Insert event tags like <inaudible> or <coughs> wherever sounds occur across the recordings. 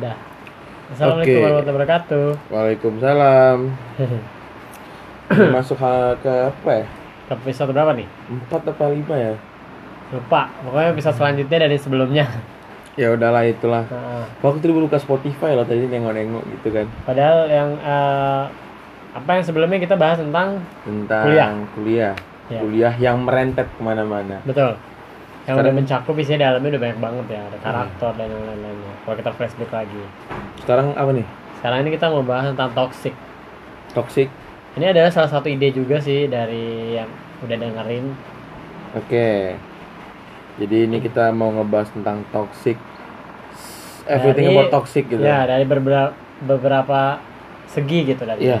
Dah. Assalamualaikum Oke. warahmatullahi wabarakatuh. Waalaikumsalam. <laughs> Masuk ke apa ya? Ke episode berapa nih? Empat apa lima ya? Lupa. Pokoknya episode selanjutnya dari sebelumnya. <laughs> Ya udahlah itulah. Nah, Waktu itu buka Spotify loh tadi nengok-nengok gitu kan padahal yang eh, apa yang sebelumnya kita bahas tentang tentang Kuliah. kuliah, Ya. kuliah yang merentet ke mana-mana. betul yang Sekarang- udah mencakup isinya di dalamnya udah banyak banget ya ada karakter dan yang lain-lainnya kalau kita flashback lagi Sekarang apa nih? sekarang ini kita mau bahas tentang toxic Toxic. ini adalah salah satu ide juga sih dari yang udah dengerin Oke. Jadi ini kita mau ngebahas tentang toxic. Everything Dari- about toxic gitu. ya dari beberapa beberapa segi gitu dari Iya.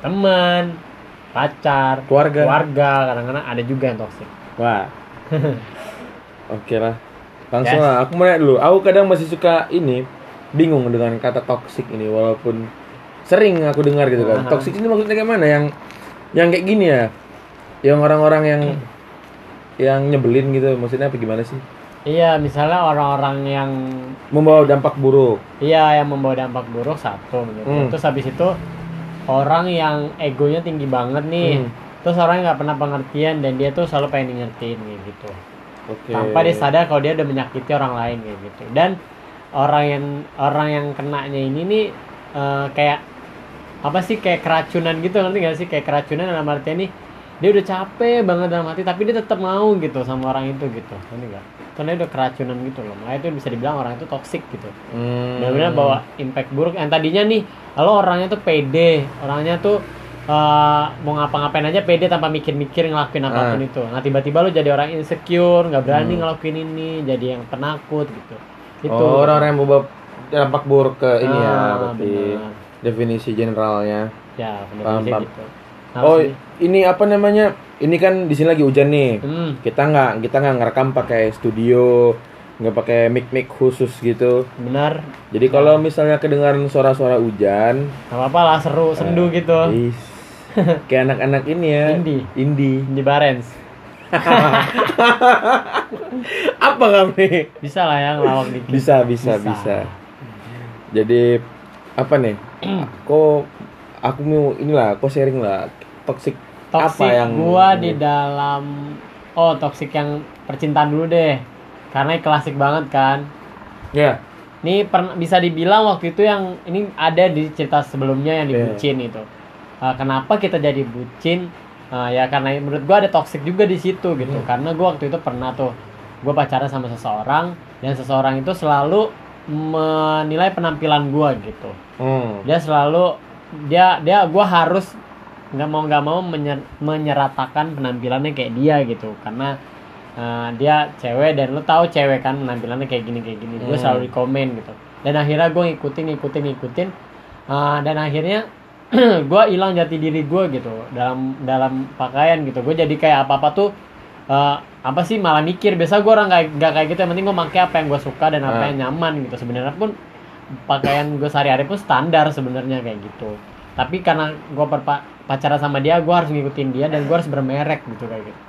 teman pacar Keluarga. keluarga kadang-kadang ada juga yang toxic Wah. <laughs> Oke lah. Langsung Yes. lah. Aku mau nanya dulu. Aku kadang masih suka ini bingung dengan kata toxic ini walaupun sering aku dengar gitu kan. Aha. Toxic ini maksudnya kayak mana? Yang yang kayak gini ya. Yang orang-orang yang yang nyebelin gitu. Maksudnya apa gimana sih? iya misalnya orang-orang yang Membawa dampak buruk. iya yang membawa dampak buruk satu gitu Hmm. terus habis itu orang yang egonya tinggi banget nih Hmm. terus orang yang nggak pernah pengertian dan dia tuh selalu pengen ngertiin gitu Oke. tanpa dia sadar kalau dia udah menyakiti orang lain kayak gitu. Dan orang yang orang yang kenanya ini nih eh, kayak apa sih kayak keracunan gitu nanti gak sih? Kayak keracunan dalam artian nih dia udah capek banget dalam hati tapi dia tetap mau gitu sama orang itu gitu nanti gak karena udah keracunan gitu loh. Makanya itu bisa dibilang orang itu toxic gitu. Hmm. benar-benar bawa impact buruk. Yang tadinya nih kalau orangnya tuh pede orangnya tuh eh, mau ngapa-ngapain aja pede tanpa mikir-mikir ngelakuin apa pun Ah. itu nah tiba-tiba lu jadi orang insecure nggak berani Hmm. ngelakuin ini jadi yang penakut gitu itu Oh, orang-orang yang membawa dampak buruk ke ini ya, Ah, berarti benar. definisi generalnya. ya Paham, paham. gitu Nah, oh, sih. ini apa namanya? Ini kan di sini lagi hujan nih. hmm, Kita nggak kita nggak ngerekam pakai studio, nggak pakai mic mic khusus gitu. benar Jadi kalau misalnya kedengaran suara-suara hujan, nggak apa-apa lah seru sendu gitu is, <laughs> kayak anak-anak ini ya. Indie. Indie. di Barents <laughs> Apa kamu nih? bisa lah ya ngelawak dikit Bisa, bisa, Bisa. bisa. Jadi apa nih? <clears throat> Kok aku mau inilah, kok sharing lah toxic toxic apa yang gua di dalam oh toxic yang percintaan dulu deh karena ini klasik banget kan ya ini pernah bisa dibilang waktu itu yang ini ada di cerita sebelumnya yang di Iya. bucin itu Eh, kenapa kita jadi bucin? Eh, ya karena menurut gua ada toxic juga di situ gitu. Hmm. karena gua waktu itu pernah tuh gua pacaran sama seseorang dan seseorang itu selalu menilai penampilan gua gitu. Hmm. dia selalu dia dia gue harus nggak mau nggak mau menyer- menyeratakan penampilannya kayak dia gitu. Karena uh, dia cewek dan lu tahu cewek kan penampilannya kayak gini kayak gini. Gue Hmm. selalu di komen gitu. Dan akhirnya gue ngikutin ngikutin ngikutin. Uh, dan akhirnya <clears throat> gue hilang jati diri gue gitu dalam dalam pakaian gitu. Gue jadi kayak apa apa tuh uh, apa sih malah mikir. Biasa gue orang kayak nggak kayak gitu. Yang penting gue pakai apa yang gue suka dan apa Ah. yang nyaman gitu. Sebenarnya pun pakaian gue sehari-hari pun standar sebenarnya kayak gitu. Tapi karena gue pacaran sama dia gue harus ngikutin dia dan gue harus bermerek gitu kayak gitu.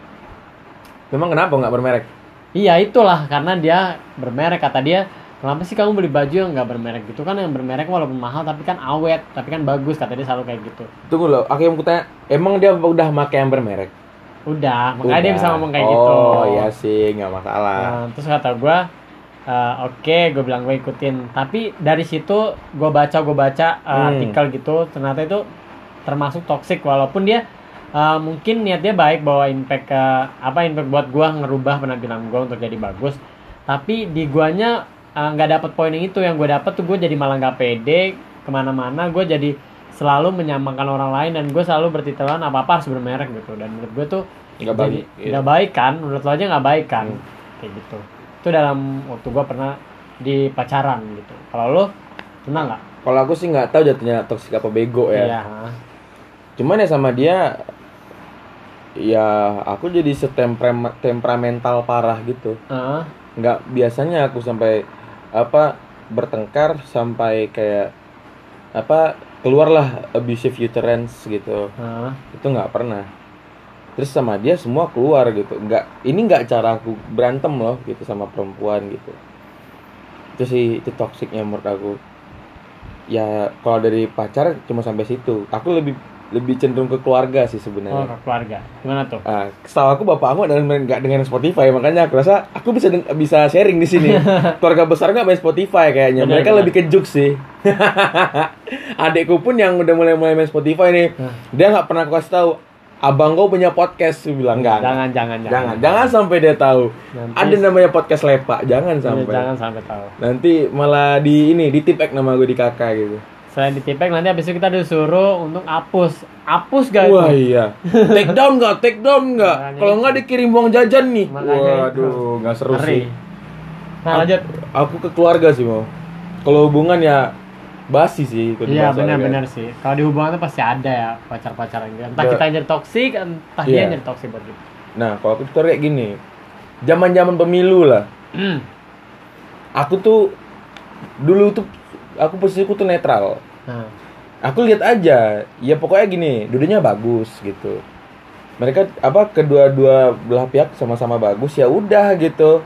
Memang kenapa nggak bermerek? Iya itulah. Karena dia bermerek kata dia kenapa sih kamu beli baju yang nggak bermerek gitu? Kan yang bermerek walaupun mahal tapi kan awet tapi kan bagus kata dia selalu kayak gitu. Tunggu loh aku yang kutanya emang dia udah pakai yang bermerek? Udah makanya dia Udah. bisa ngomong kayak oh, gitu iya sih nggak masalah. Nah, terus kata gue oke gue bilang gue ikutin. Tapi dari situ gue baca gue baca uh, Hmm. artikel gitu. Ternyata itu termasuk toxic walaupun dia uh, mungkin niatnya baik bawa impact ke apa impact buat gue ngerubah penampilan gue untuk jadi bagus. Tapi di guanya uh, nggak dapet poin yang itu yang gue dapet tuh gue jadi malah nggak pede ke mana-mana. Gue jadi selalu menyamakan orang lain dan gue selalu bertitelan apa apa harus bermerek gitu. Dan menurut gue tuh Nggak baik, iya. nggak baik kan? Menurut lo aja nggak baik kan? Hmm. kayak gitu. Itu dalam waktu gua pernah di pacaran gitu. Kalau lo pernah nggak? Kalau aku sih nggak tahu jatuhnya toxic apa bego ya. Iya cuman ya sama dia ya aku jadi setempera temperamental parah gitu. Heeh. nggak biasanya aku sampai apa bertengkar sampai kayak apa keluarlah abusive utterance gitu. Heeh. itu nggak pernah. Terus sama dia semua keluar gitu. Nggak ini nggak cara aku berantem loh gitu sama perempuan gitu. Itu sih itu toksiknya menurut aku. Ya kalau dari pacar cuma sampai situ. Aku lebih lebih cenderung ke keluarga sih Oh, sebenarnya ke keluarga. Gimana tuh? Ah, setahu aku bapak aku dan nggak dengan Spotify makanya aku rasa aku bisa bisa sharing di sini <laughs> keluarga besar nggak main Spotify kayaknya Benar, mereka benar. lebih kejuk sih <laughs> adikku pun yang udah mulai mulai main Spotify nih Hah. dia nggak pernah aku kasih tahu abang kau punya podcast Aku bilang enggak Jangan, jangan, jangan jangan sampai dia tahu Nanti- ada namanya podcast lepak jangan Iya, sampai Jangan sampai tahu. nanti malah di ini di tipek nama gue di kakak gitu Selain di tipek nanti habis itu kita disuruh untuk hapus. Hapus gak Wah itu? iya, <laughs> take down nggak, take down nggak? Makanya Kalau itu. nggak dikirim uang jajan nih. Makanya Waduh, nggak seru Ngeri. sih. Nah, lanjut. Aku ke keluarga sih mau. Kalau hubungan ya basi sih. kalau Iya benar-benar sih. Kalau di hubungan tuh pasti ada ya pacar-pacaran gitu. Entah Ya. kita yang jadi toksik, entah dia Iya. yang jadi toksik buat kita. Nah, kalau aku tuh kayak gini, zaman-zaman pemilu lah. Hmm. Aku tuh dulu tuh aku posisiku tuh netral. Nah, Aku lihat aja, ya pokoknya gini, duduknya bagus gitu. Mereka apa kedua-dua belah pihak sama-sama bagus ya udah gitu.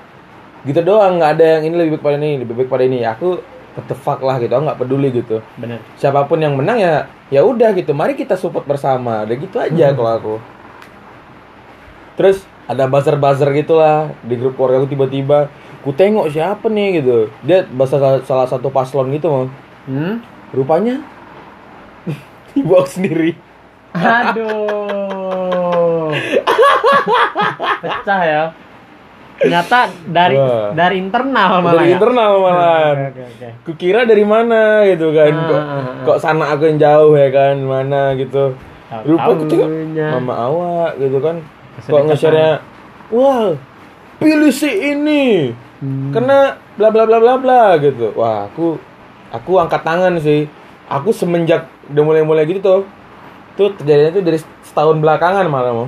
Gitu doang, nggak ada yang ini lebih baik pada ini, lebih baik pada ini. Aku fuck lah gitu, aku nggak peduli gitu. bener. Siapa pun yang menang ya ya udah gitu. Mari kita support bersama. Udah gitu aja kalau aku. Terus ada buzzer-buzzer gitulah di grup keluarga aku tiba-tiba ku tengok siapa nih gitu. Dia bahasa salah satu paslon gitu, Mam. Hmm? Rupanya <laughs> ibu aku sendiri. Aduh. Pecah ya. Ternyata dari Wah. dari internal malah dari ya. internal malahan. Oke, oke, oke. Kukira dari mana gitu kan. Ah, Kok, ah, ah. kok sana aku yang jauh ya kan, mana gitu. Rupa aku tengok mama awak gitu kan. Kok nge-share-nya wah, pilih si ini. Hmm. Karena bla bla bla bla bla gitu. Wah, aku aku angkat tangan sih. Aku semenjak udah mulai-mulai gitu tuh. Tuh terjadinya tuh dari setahun belakangan malah mau.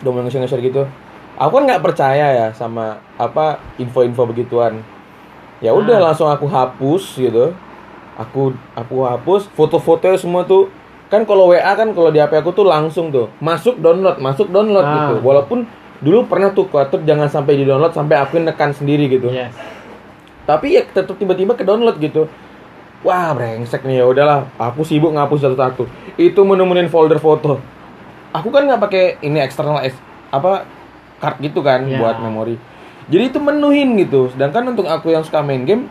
Udah mulai nge-share gitu. Aku kan nggak percaya ya sama apa info-info begituan. Ya udah Ah. langsung aku hapus gitu. Aku aku hapus foto-fotonya semua tuh kan kalau WA kan kalau di HP aku tuh langsung tuh masuk download masuk download Ah. gitu walaupun dulu pernah tuh kuatur jangan sampai di download sampai aku nekan sendiri gitu. Yes. tapi ya tetap tiba-tiba ke download gitu. Wah brengsek nih ya udahlah. Aku sibuk ngapus satu-satu itu menemuin folder foto. Aku kan nggak pakai ini eksternal es apa card gitu kan Ya. buat memori. Jadi itu menuhin gitu. Sedangkan untuk aku yang suka main game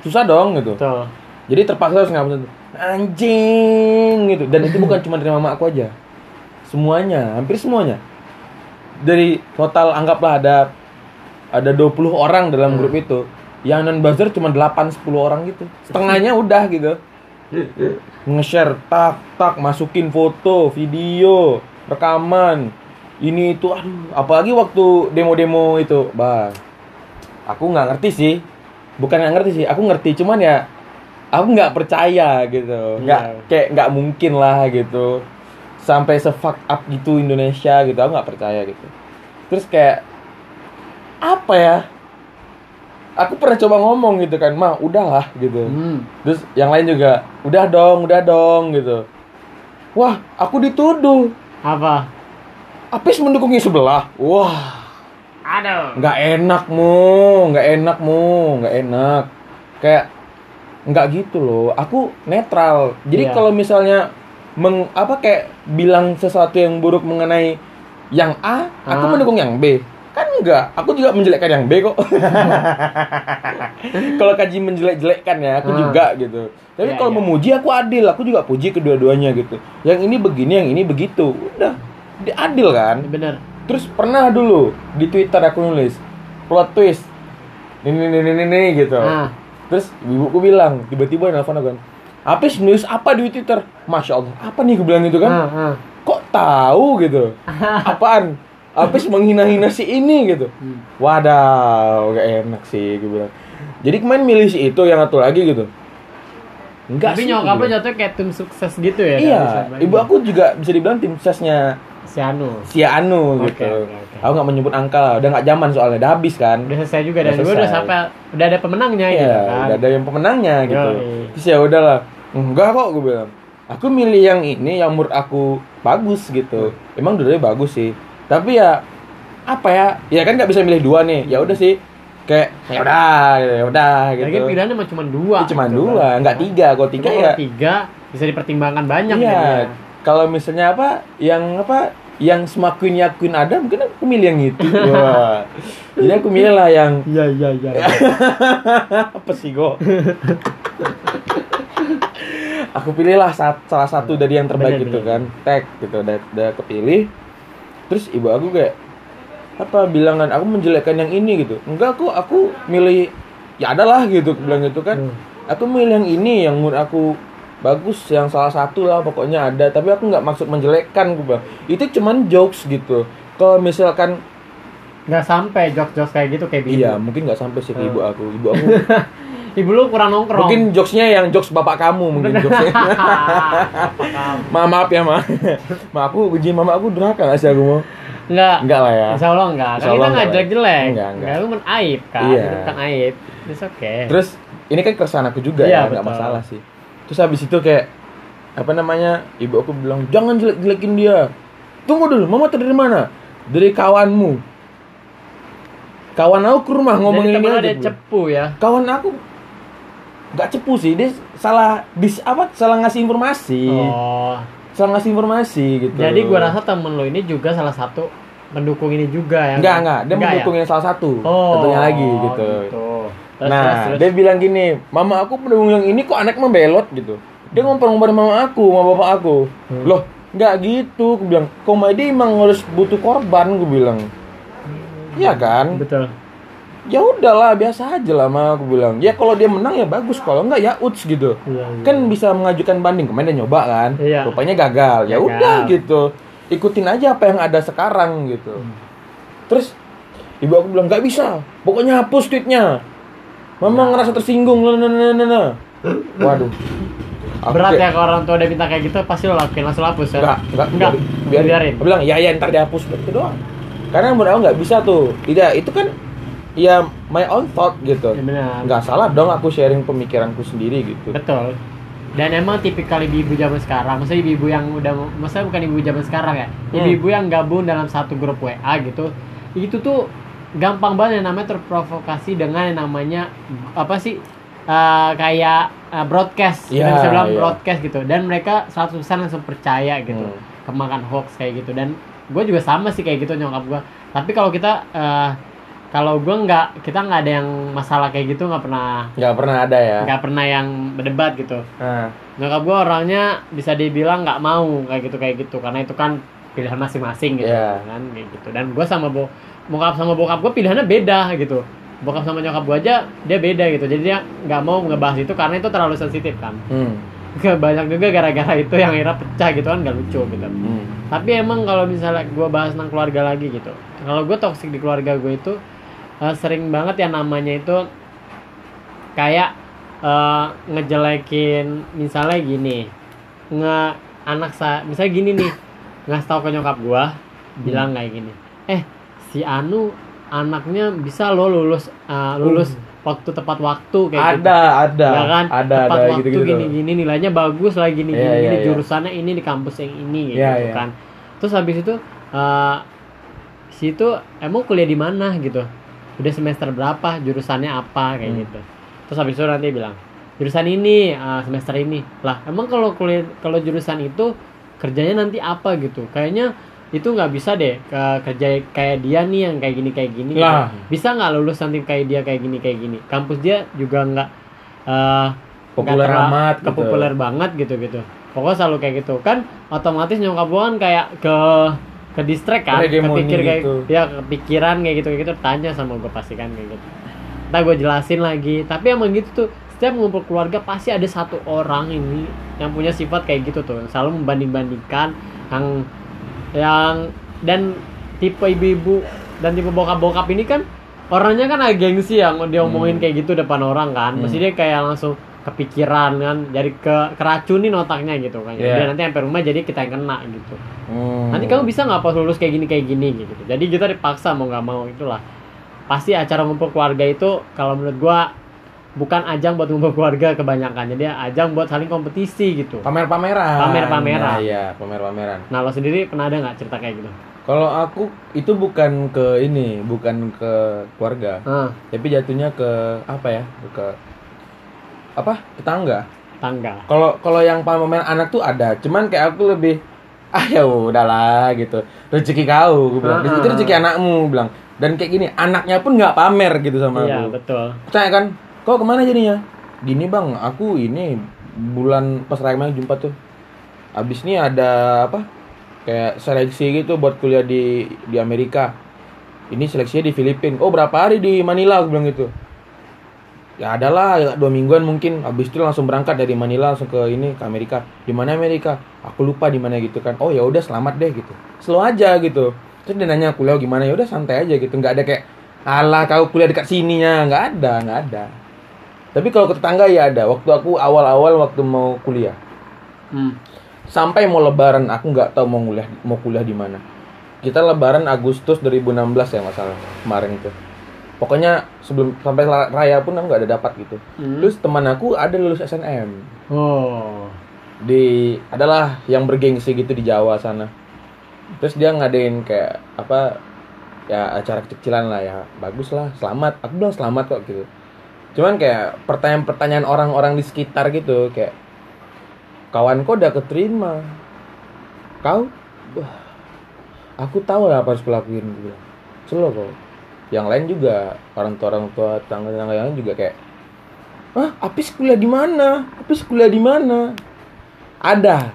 susah dong gitu. Betul. jadi terpaksa harus ngapus itu. Anjing gitu. Dan itu bukan cuma dari mama aku aja. Semuanya hampir semuanya dari total anggaplah ada ada 20 orang dalam Hmm. grup itu. Yang non buzzer cuma 8 10 orang gitu. Setengahnya udah gitu. Nge-share tak tak masukin foto video rekaman. Ini itu aduh apalagi waktu demo-demo itu. Bah aku nggak ngerti sih. Bukan nggak ngerti sih aku ngerti. Cuman ya aku nggak percaya gitu. Nggak Iya. kayak nggak mungkin lah gitu sampai se fuck up gitu Indonesia gitu aku nggak percaya gitu. Terus kayak apa ya? Aku pernah coba ngomong gitu kan mah udahlah gitu. Hmm. terus yang lain juga udah dong udah dong gitu. Wah aku dituduh. Apa? Apis mendukungnya sebelah. Wah. Aduh. nggak enak mu. Nggak enak mu. Nggak enak. Kayak nggak gitu loh. Aku netral. Jadi Iya. kalau misalnya meng apa kayak bilang sesuatu yang buruk mengenai yang A aku Ah. mendukung yang B kan enggak aku juga menjelekkan yang B kok <laughs> kalau kaji menjelek-jelekkan ya aku Ah. juga gitu tapi Iya, kalau iya. memuji aku adil aku juga puji kedua-duanya gitu yang ini begini yang ini begitu udah adil kan Bener. Terus pernah dulu di Twitter aku nulis plot twist. Ini ini ini, ini gitu. Ah. Terus ibuku bilang tiba-tiba nelfon aku kan. Apis nulis apa di Twitter? Masya Allah, apa nih gue bilang gitu kan? Ah, ah. Kok tahu gitu? <laughs> Apaan? Apis menghina-hina si ini gitu. Hmm. Wadaw, gak enak sih gue bilang. Jadi kemarin milih si itu yang satu lagi gitu. Enggak Tapi sih. nyokap gue lo bilang. jatuh kayak tim sukses gitu ya? Iya, ibu aku juga bisa dibilang tim suksesnya si Anu. si Anu Oke, gitu. oke, oke. Aku nggak menyebut angka lah, udah nggak zaman soalnya, udah habis kan. Udah selesai juga Udah dan gue udah selesai. sampai udah ada pemenangnya Iya, gitu kan. udah ada yang pemenangnya gitu. Yoi. Terus ya udahlah, enggak kok gue bilang. Aku milih yang ini yang menurut aku bagus gitu. Emang dua bagus sih. Tapi ya apa ya? Ya kan nggak bisa milih dua nih. Ya udah sih. kayak ya udah ya udah gitu Lagi pilihannya mah cuma dua. Cuma gitu dua kan. nggak tiga kalau tiga Cuma ya tiga bisa dipertimbangkan banyak iya kalau misalnya apa yang apa yang semakin yakin ada mungkin aku pilih yang itu <laughs> wah jadi aku milih lah yang Iya iya iya. <laughs> apa sih go <laughs> aku pilihlah salah satu dari yang terbaik Bener, gitu bener. kan. Tag gitu udah, udah kepilih. Terus ibu aku kayak apa bilangan? Aku menjelekkan yang ini gitu. Enggak aku aku milih ya adalah gitu aku bilang gitu kan. Hmm. aku milih yang ini yang menurut aku bagus yang salah satu lah pokoknya ada. Tapi aku nggak maksud menjelekkan gue bilang. Itu cuman jokes gitu. Kalau misalkan Nggak sampai jokes-jokes kayak gitu kayak bibu. iya mungkin nggak sampai sih ke ibu aku. Ibu aku <laughs> Ibu lu kurang nongkrong. mungkin jokesnya yang jokes bapak kamu mungkin jokesnya <laughs> <laughs> Ma, maaf ya ma ma aku uji mama aku durhaka gak sih aku mau Enggak. enggak lah ya Insya Allah enggak. Insya Kan kita Allah enggak enggak. Enggak, enggak. Itu kan aib kan. Iya. Itu bukan aib. It's okay. terus ini kan keresahan aku juga Iya, ya nggak betul. masalah sih terus habis itu kayak apa namanya ibu aku bilang jangan jelek jelekin dia tunggu dulu mama dari mana dari kawanmu kawan aku ke rumah ngomongin Jadi ini aja dia gua. cepu ya. kawan aku nggak cepu sih dia salah dis apa salah ngasih informasi Oh. salah ngasih informasi gitu Jadi gua rasa temen lo ini juga salah satu pendukung ini juga ya. enggak enggak dia Enggak mendukung ya? yang salah satu Oh. tentunya lagi gitu Terus, nah terus, terus. dia bilang gini mama aku pendukung yang ini kok anak membelot gitu dia ngompor-ngompor sama mama aku sama bapak aku Hmm. loh nggak gitu aku bilang komedi emang harus butuh korban gue bilang Iya kan Betul. Ya udahlah biasa aja lah ma aku bilang. Ya kalau dia menang ya bagus. Kalau enggak ya uts gitu. Iya, iya. kan bisa mengajukan banding. Kemarin dia nyoba kan? Iya. rupanya gagal. Ya udah gitu. Ikutin aja apa yang ada sekarang gitu. Hmm. terus ibu aku bilang nggak bisa. Pokoknya hapus tweetnya. Mama ngerasa tersinggung. Nah, nah, nah, nah, nah. waduh. Aku Berat ya kalau orang tua udah minta kayak gitu pasti lo lakuin langsung hapus ya. enggak enggak Enggak. biarin, Biarin. Aku bilang ya ya ntar dihapus. Itu doang. Karena menurut aku nggak bisa tuh. Tidak itu kan ya my own thought gitu Ya, benar. nggak salah dong aku sharing pemikiranku sendiri gitu Betul. Dan emang tipikal ibu-ibu zaman sekarang, maksudnya ibu-ibu yang udah, maksudnya bukan ibu zaman sekarang ya, Hmm. ibu-ibu yang gabung dalam satu grup WA gitu, itu tuh gampang banget yang namanya terprovokasi dengan yang namanya apa sih eh, kayak eh, broadcast, Iya, bisa bilang iya. broadcast gitu, dan mereka 100% langsung percaya gitu, Hmm. kemakan hoax kayak gitu, dan gue juga sama sih kayak gitu nyokap gue, tapi kalau kita eh, kalau gue nggak, kita nggak ada yang masalah kayak gitu nggak pernah. Nggak pernah ada ya? Nggak pernah yang berdebat gitu. Nah. Nyokap gue orangnya bisa dibilang nggak mau kayak gitu kayak gitu. Karena itu kan pilihan masing-masing gitu Iya. kan kayak gitu. Dan gue sama bo bokap sama bokap gue pilihannya beda gitu. Bokap sama nyokap gue aja dia beda gitu. Jadi dia nggak mau ngebahas itu karena itu terlalu sensitif kan. Hmm. <laughs> banyak juga gara-gara itu yang akhirnya pecah gitu kan gak lucu gitu. Hmm. tapi emang kalau misalnya gue bahas tentang keluarga lagi gitu kalau gue toxic di keluarga gue itu eh, sering banget ya namanya itu kayak eh, ngejelekin misalnya gini nge anak sa misalnya gini nih ngasih tahu ke nyokap gue bilang kayak gini eh si Anu anaknya bisa lo lulus eh, lulus waktu tepat waktu kayak gitu. Ada ada. Ya kan? Ada tepat ada waktu gitu gitu gini-gini nilainya bagus lah gini Iya, gini, iya, gini iya. jurusannya ini di kampus yang ini gitu Iya, iya. kan. Terus habis itu eh situ emang kuliah di mana gitu udah semester berapa jurusannya apa kayak Hmm. gitu terus habis itu nanti bilang jurusan ini eh, semester ini lah emang kalau kuliah kalau jurusan itu kerjanya nanti apa gitu kayaknya itu nggak bisa deh ke kerja kayak dia nih yang kayak gini kayak gini gitu. Lah. bisa nggak lulus nanti kayak dia kayak gini kayak gini kampus dia juga nggak eh, Populer terla- amat, gitu. populer banget gitu gitu pokoknya selalu kayak gitu kan otomatis nyokap gua kan kayak ke ke distract kan kepikir kayak gitu. ya kepikiran kayak gitu kayak gitu tanya sama gue pasti kan kayak gitu Ntar gue jelasin lagi tapi emang gitu tuh setiap ngumpul keluarga pasti ada satu orang ini yang punya sifat kayak gitu tuh selalu membanding bandingkan yang yang dan tipe ibu-ibu dan tipe bokap-bokap ini kan orangnya kan agak gengsi yang dia omongin Hmm. kayak gitu depan orang kan Hmm. dia kayak langsung kepikiran kan jadi ke keracunin otaknya gitu kan. Iya. Dia nanti sampai rumah jadi kita yang kena gitu. Hmm. nanti kamu bisa nggak pas lulus kayak gini kayak gini gitu. Jadi kita dipaksa mau nggak mau itulah. Pasti acara ngumpul keluarga itu kalau menurut gua bukan ajang buat ngumpul keluarga kebanyakan. Jadi ajang buat saling kompetisi gitu. Pamer-pameran. Pamer-pameran. Nah, iya pamer-pameran. Nah lo sendiri pernah ada nggak cerita kayak gitu? Kalau aku itu bukan ke ini, bukan ke keluarga, Ah, tapi jatuhnya ke apa ya? Ke apa? Tetangga. tangga. Kalau kalau yang pamer anak tuh ada, cuman kayak aku lebih ah ya udahlah gitu. Rezeki kau, gue bilang. Ah. Itu rezeki anakmu, gue bilang. Dan kayak gini, anaknya pun nggak pamer gitu sama Iya, aku. betul. Tanya kan, kau ke mana jadinya? Gini bang, aku ini bulan pas Rayma jumpa tuh. Abis ini ada apa? Kayak seleksi gitu buat kuliah di di Amerika. Ini seleksinya di Filipina. Oh berapa hari di Manila? Aku bilang gitu. Ya adalah ya, dua mingguan mungkin. Abis itu langsung berangkat dari Manila langsung ke ini ke Amerika. Di mana Amerika? Aku lupa di mana gitu kan. Oh ya udah selamat deh gitu. Slow aja gitu. Terus dia nanya kuliah gimana? Ya udah santai aja gitu. Nggak ada kayak alah kau kuliah dekat sininya. Nggak ada, nggak ada. Tapi kalau ke tetangga ya ada. Waktu aku awal-awal waktu mau kuliah, Hmm. sampai mau lebaran aku nggak tahu mau kuliah mau kuliah di mana. Kita lebaran Agustus 2016 ya masalah kemarin itu. Pokoknya sebelum sampai raya pun aku nggak ada dapat gitu. Hmm. Terus teman aku ada lulus SNM Oh. di adalah yang bergengsi gitu di Jawa sana. Terus dia ngadain kayak apa ya acara kecilan lah ya bagus lah selamat aku bilang selamat kok gitu cuman kayak pertanyaan-pertanyaan orang-orang di sekitar gitu kayak kawan kau udah keterima kau wah aku tahu lah apa harus kulakuin gitu slow kok yang lain juga orang tua orang tua tangga-tangga yang lain juga kayak ah Apis kuliah di mana? Apis kuliah di mana? Ada.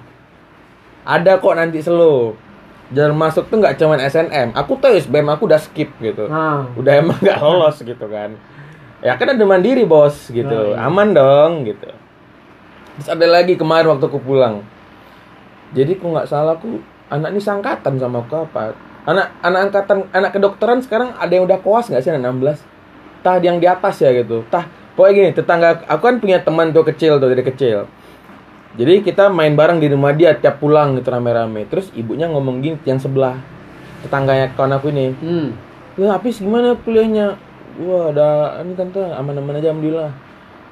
Ada kok nanti slow jalan masuk tuh nggak cuman SNM aku tahu SBM aku udah skip gitu. Ah. udah emang nggak lolos gitu kan. Ya kan ada mandiri bos gitu. Nah, iya. aman dong gitu. Terus ada lagi kemarin waktu aku pulang. Jadi aku nggak salah aku anak ini sangkatan sama aku apa anak anak angkatan anak kedokteran sekarang ada yang udah koas nggak sih anak 16 tah yang di atas ya gitu tah pokoknya gini tetangga aku kan punya teman tuh kecil tuh dari kecil jadi kita main bareng di rumah dia tiap pulang gitu rame-rame terus ibunya ngomong gini yang sebelah tetangganya kawan aku ini Hmm. Ya, Apis gimana kuliahnya? Wah, ada ini tante aman-aman aja alhamdulillah.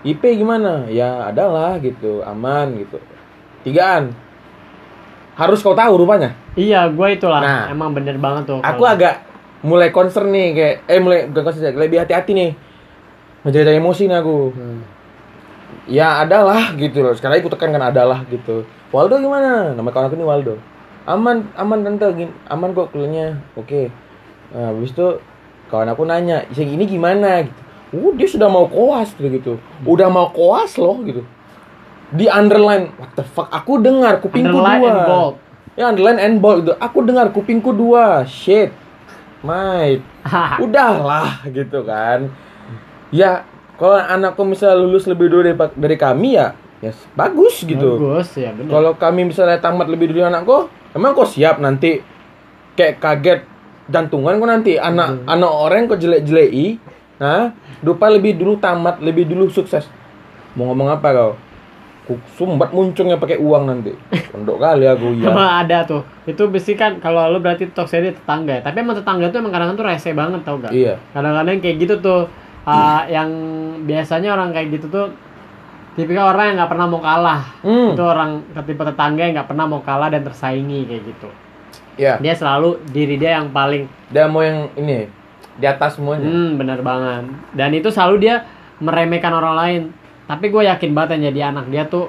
IP gimana? Ya, adalah gitu, aman gitu. Tigaan. Harus kau tahu rupanya. Iya, gue itulah. Nah. Emang bener banget tuh. Aku kalau- agak mulai concern nih kayak eh mulai bukan concern lebih hati-hati nih. Menjaga emosi nih aku. Hmm. Ya adalah gitu loh. Sekarang aku tekankan adalah gitu. Waldo gimana? Nama kawan aku ini Waldo. Aman, aman tante, aman kok kuliahnya. Oke. Nah, habis itu kawan aku nanya, ini gimana gitu. Oh, dia sudah mau koas gitu gitu. Udah mau koas loh gitu. Di underline, what the fuck? Aku dengar kupingku dua. And bold. Ya underline and bold gitu. Aku dengar kupingku dua. Shit. Mate <laughs> udahlah gitu kan ya kalau anakku misalnya lulus lebih dulu dari, dari kami ya ya bagus gitu Bagus ya bener. kalau kami misalnya tamat lebih dulu anakku emang kok siap nanti kayak kaget jantungan kok nanti anak anak orang kok jelek-jeleki nah lupa lebih dulu tamat lebih dulu sukses mau ngomong apa kau sumbat muncungnya pakai uang nanti pondok kali aku ya Emang <laughs> ada tuh. Itu besi kan kalau lu berarti toxic tetangga ya. Tapi emang tetangga tuh emang kadang-kadang tuh rese banget tau gak? iya Kadang-kadang kayak gitu tuh ah, yang biasanya orang kayak gitu tuh tipikal orang yang nggak pernah mau kalah. hmm Itu orang tipe tetangga yang nggak pernah mau kalah dan tersaingi kayak gitu. iya Dia selalu diri dia yang paling dia mau yang ini di atas semuanya hmm bener banget. Dan itu selalu dia meremehkan orang lain. Tapi gue yakin banget yang jadi anak dia tuh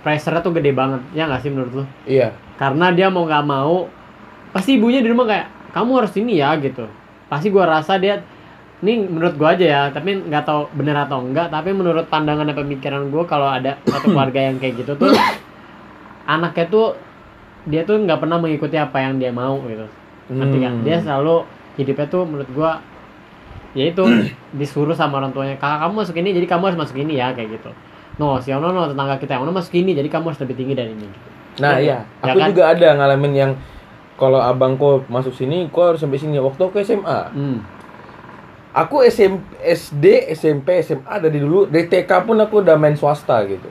pressure-nya tuh gede banget. Ya nggak sih menurut lu? iya karena dia mau nggak mau pasti ibunya di rumah kayak kamu harus ini ya gitu pasti gua rasa dia ini menurut gua aja ya tapi nggak tahu bener atau enggak tapi menurut pandangan dan pemikiran gua kalau ada satu <coughs> keluarga yang kayak gitu tuh anaknya tuh dia tuh nggak pernah mengikuti apa yang dia mau gitu nggak? Hmm. dia selalu hidupnya tuh menurut gua ya itu disuruh sama orang tuanya kakak kamu masuk ini jadi kamu harus masuk ini ya kayak gitu no si Ono no tetangga kita yang Ono masuk ini jadi kamu harus lebih tinggi dari ini gitu. Nah Ya, iya, ya aku kan? juga ada ngalamin yang kalau abangku masuk sini, kok harus sampai sini. Waktu aku SMA, hmm. aku SM, SD, SMP, SMA dari dulu, dari TK pun aku udah main swasta gitu.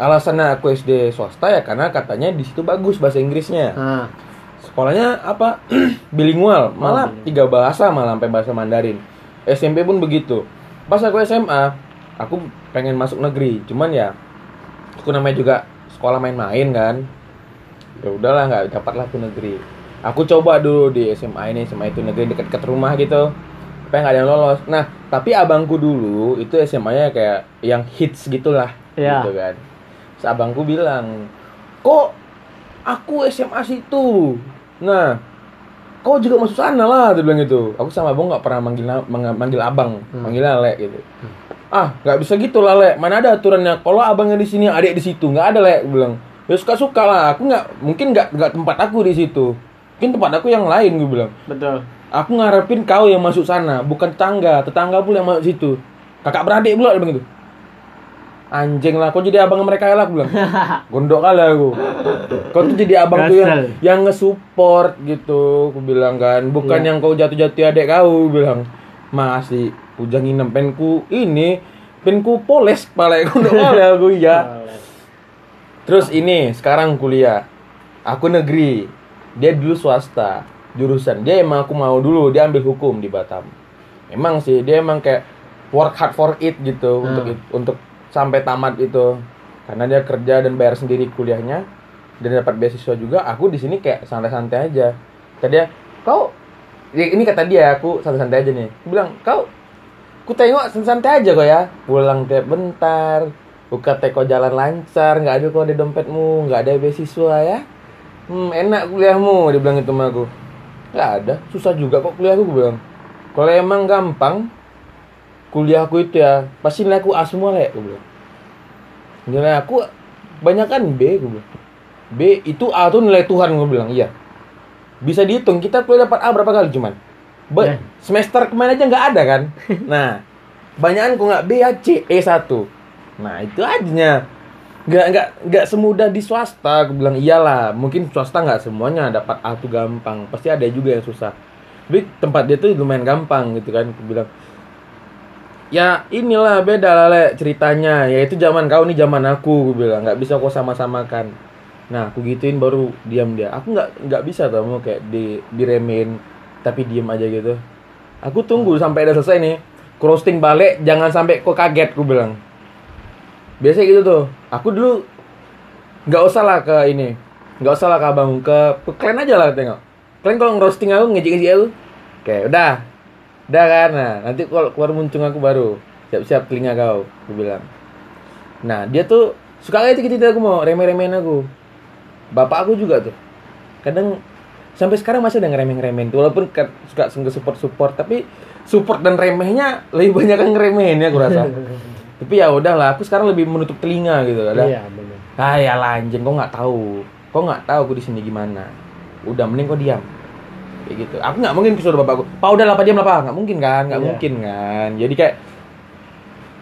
Alasannya aku SD swasta ya karena katanya di situ bagus bahasa Inggrisnya. nah Sekolahnya apa? <clears throat> bilingual, malah bilingual. tiga bahasa malah sampai bahasa Mandarin. SMP pun begitu. Pas aku SMA, aku pengen masuk negeri, cuman ya aku namanya juga sekolah main-main kan. Ya udahlah nggak dapat lah aku negeri. Aku coba dulu di SMA ini, SMA itu negeri dekat-dekat rumah gitu. Tapi nggak ada yang lolos. Nah, tapi abangku dulu itu SMA-nya kayak yang hits gitulah, Iya. gitu kan. Terus abangku bilang, kok aku SMA situ. Nah, kau juga masuk sana lah, dia bilang gitu. Aku sama abang nggak pernah manggil manggil abang, Hmm. manggilnya le gitu. Ah, nggak bisa gitu lah le. Mana ada aturannya? Kalau abangnya di sini, adik di situ, nggak ada le. Dia bilang. Ya suka suka lah. Aku nggak mungkin nggak nggak tempat aku di situ. Mungkin tempat aku yang lain gue bilang. Betul. Aku ngarepin kau yang masuk sana, bukan tetangga. Tetangga pula yang masuk situ. Kakak beradik pula dia bilang gitu. Anjing lah, kau jadi abang mereka lah aku bilang. <laughs> Gondok kali aku. Kau tuh jadi abang tuh yang yang nge-support gitu, aku bilang kan. Bukan Iya. yang kau jatuh-jatuh adik kau aku bilang. Masih pujang inem penku ini penku poles kepala gondok kali <laughs> aku ya. Terus ini sekarang kuliah. Aku negeri. Dia dulu swasta. Jurusan dia emang aku mau dulu dia ambil hukum di Batam. Emang sih dia emang kayak work hard for it gitu Hmm. untuk untuk sampai tamat itu. Karena dia kerja dan bayar sendiri kuliahnya dan dapat beasiswa juga. Aku di sini kayak santai-santai aja. Tadi dia, kau ya ini kata dia aku santai-santai aja nih. Aku bilang, "Kau Ku tengok santai aja kok ya. Pulang tiap bentar. Buka teko jalan lancar. nggak ada kok ada dompetmu. nggak ada beasiswa ya. Hmm, enak kuliahmu. Dia bilang itu sama aku. Nggak ada. Susah juga kok kuliahku. Gue bilang. Kalau emang gampang. Kuliahku itu ya. Pasti nilai aku A semua lek. Gue bilang. Nilai aku banyak kan B. Gue bilang. B itu A tuh nilai Tuhan. Gue bilang. Iya. Bisa dihitung. Kita kuliah dapat A berapa kali cuman. Be- Ya. semester kemarin aja nggak ada kan <laughs> nah banyakan kok nggak B ya C E 1 nah itu aja nggak nggak nggak semudah di swasta aku bilang iyalah mungkin swasta nggak semuanya dapat A tuh gampang pasti ada juga yang susah tapi tempat dia tuh lumayan gampang gitu kan aku bilang ya inilah beda lah Le, ceritanya. Ya itu zaman kau nih zaman aku gue bilang. Nggak bisa kau sama-samakan. Nah aku gituin baru diam dia. Aku nggak nggak bisa tau mau kayak di diremehin tapi diem aja gitu. Aku tunggu sampai udah selesai nih. Crossing balik jangan sampai kau kaget aku bilang. Biasa gitu tuh. Aku dulu nggak usah lah ke ini. Nggak usah lah ke abang ke, ke aja lah tengok. Kalian kalau ngerosting aku ngejek-ngejek aku. Oke udah udah kan? Nah nanti kalau keluar muncung aku baru. Siap-siap telinga kau aku bilang. Nah dia tuh suka kayak gitu aku mau remeh-remehin aku. Bapak aku juga tuh. Kadang sampai sekarang masih ada ngeremeh-ngeremehin tuh. Walaupun kan suka nge support support tapi support dan remehnya lebih banyak yang ngeremehin ya aku rasa. <laughs> Tapi ya udahlah aku sekarang lebih menutup telinga gitu ada. Iya, benar. ah ya anjing. Kok nggak tahu. Kok nggak tahu aku di sini gimana. Udah mending kau diam kayak gitu. Aku nggak mungkin suruh bapakku pak udah lah pak diam lah pak. Nggak mungkin kan nggak Iya. mungkin kan. Jadi kayak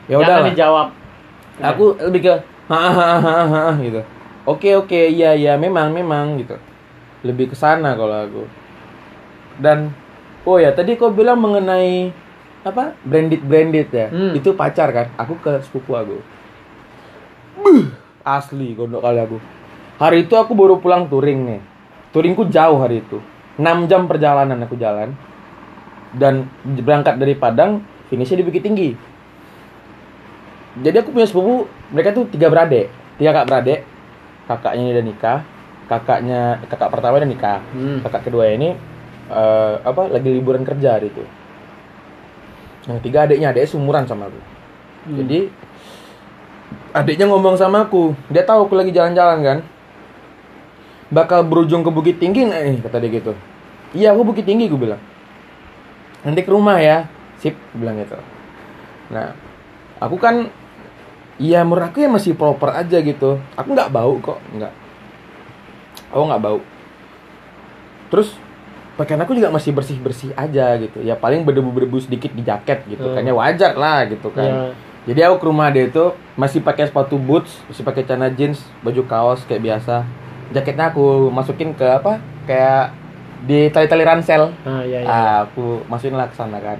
ya udah lah dijawab. aku lebih ke hahaha gitu. Oke oke iya iya memang memang gitu. Lebih ke sana kalau aku. Dan oh ya tadi kau bilang mengenai apa branded branded ya? Hmm. itu pacar kan? Aku ke sepupu aku. Buh, asli gondok kali aku. Hari itu aku baru pulang touring nih. Touringku jauh hari itu 6 jam perjalanan aku jalan. Dan berangkat dari Padang finishnya di Bukit Tinggi. Jadi aku punya sepupu mereka tuh tiga beradik. Tiga kakak beradik. Kakaknya udah nikah. Kakaknya kakak pertama udah nikah. Hmm. kakak kedua ini eh, apa lagi liburan kerja hari itu. Yang tiga adiknya adiknya seumuran sama aku. Hmm. jadi adiknya ngomong sama aku. Dia tahu aku lagi jalan-jalan kan bakal berujung ke Bukit Tinggi nggak nih kata dia gitu. Iya aku Bukit Tinggi gue bilang. Nanti ke rumah ya. Sip gue bilang gitu. Nah aku kan iya menurut aku ya masih proper aja gitu. Aku nggak bau kok nggak. Aku nggak bau. Terus pakaian aku juga masih bersih bersih aja gitu. Ya paling berdebu berdebu sedikit di jaket gitu. Hmm. kan ya wajar lah gitu kan. Iya. jadi aku ke rumah dia itu masih pakai sepatu boots masih pakai celana jeans baju kaos kayak biasa jaketnya aku masukin ke apa kayak di tali-tali ransel Ah, iya, iya. ah aku masukin lah ke sana kan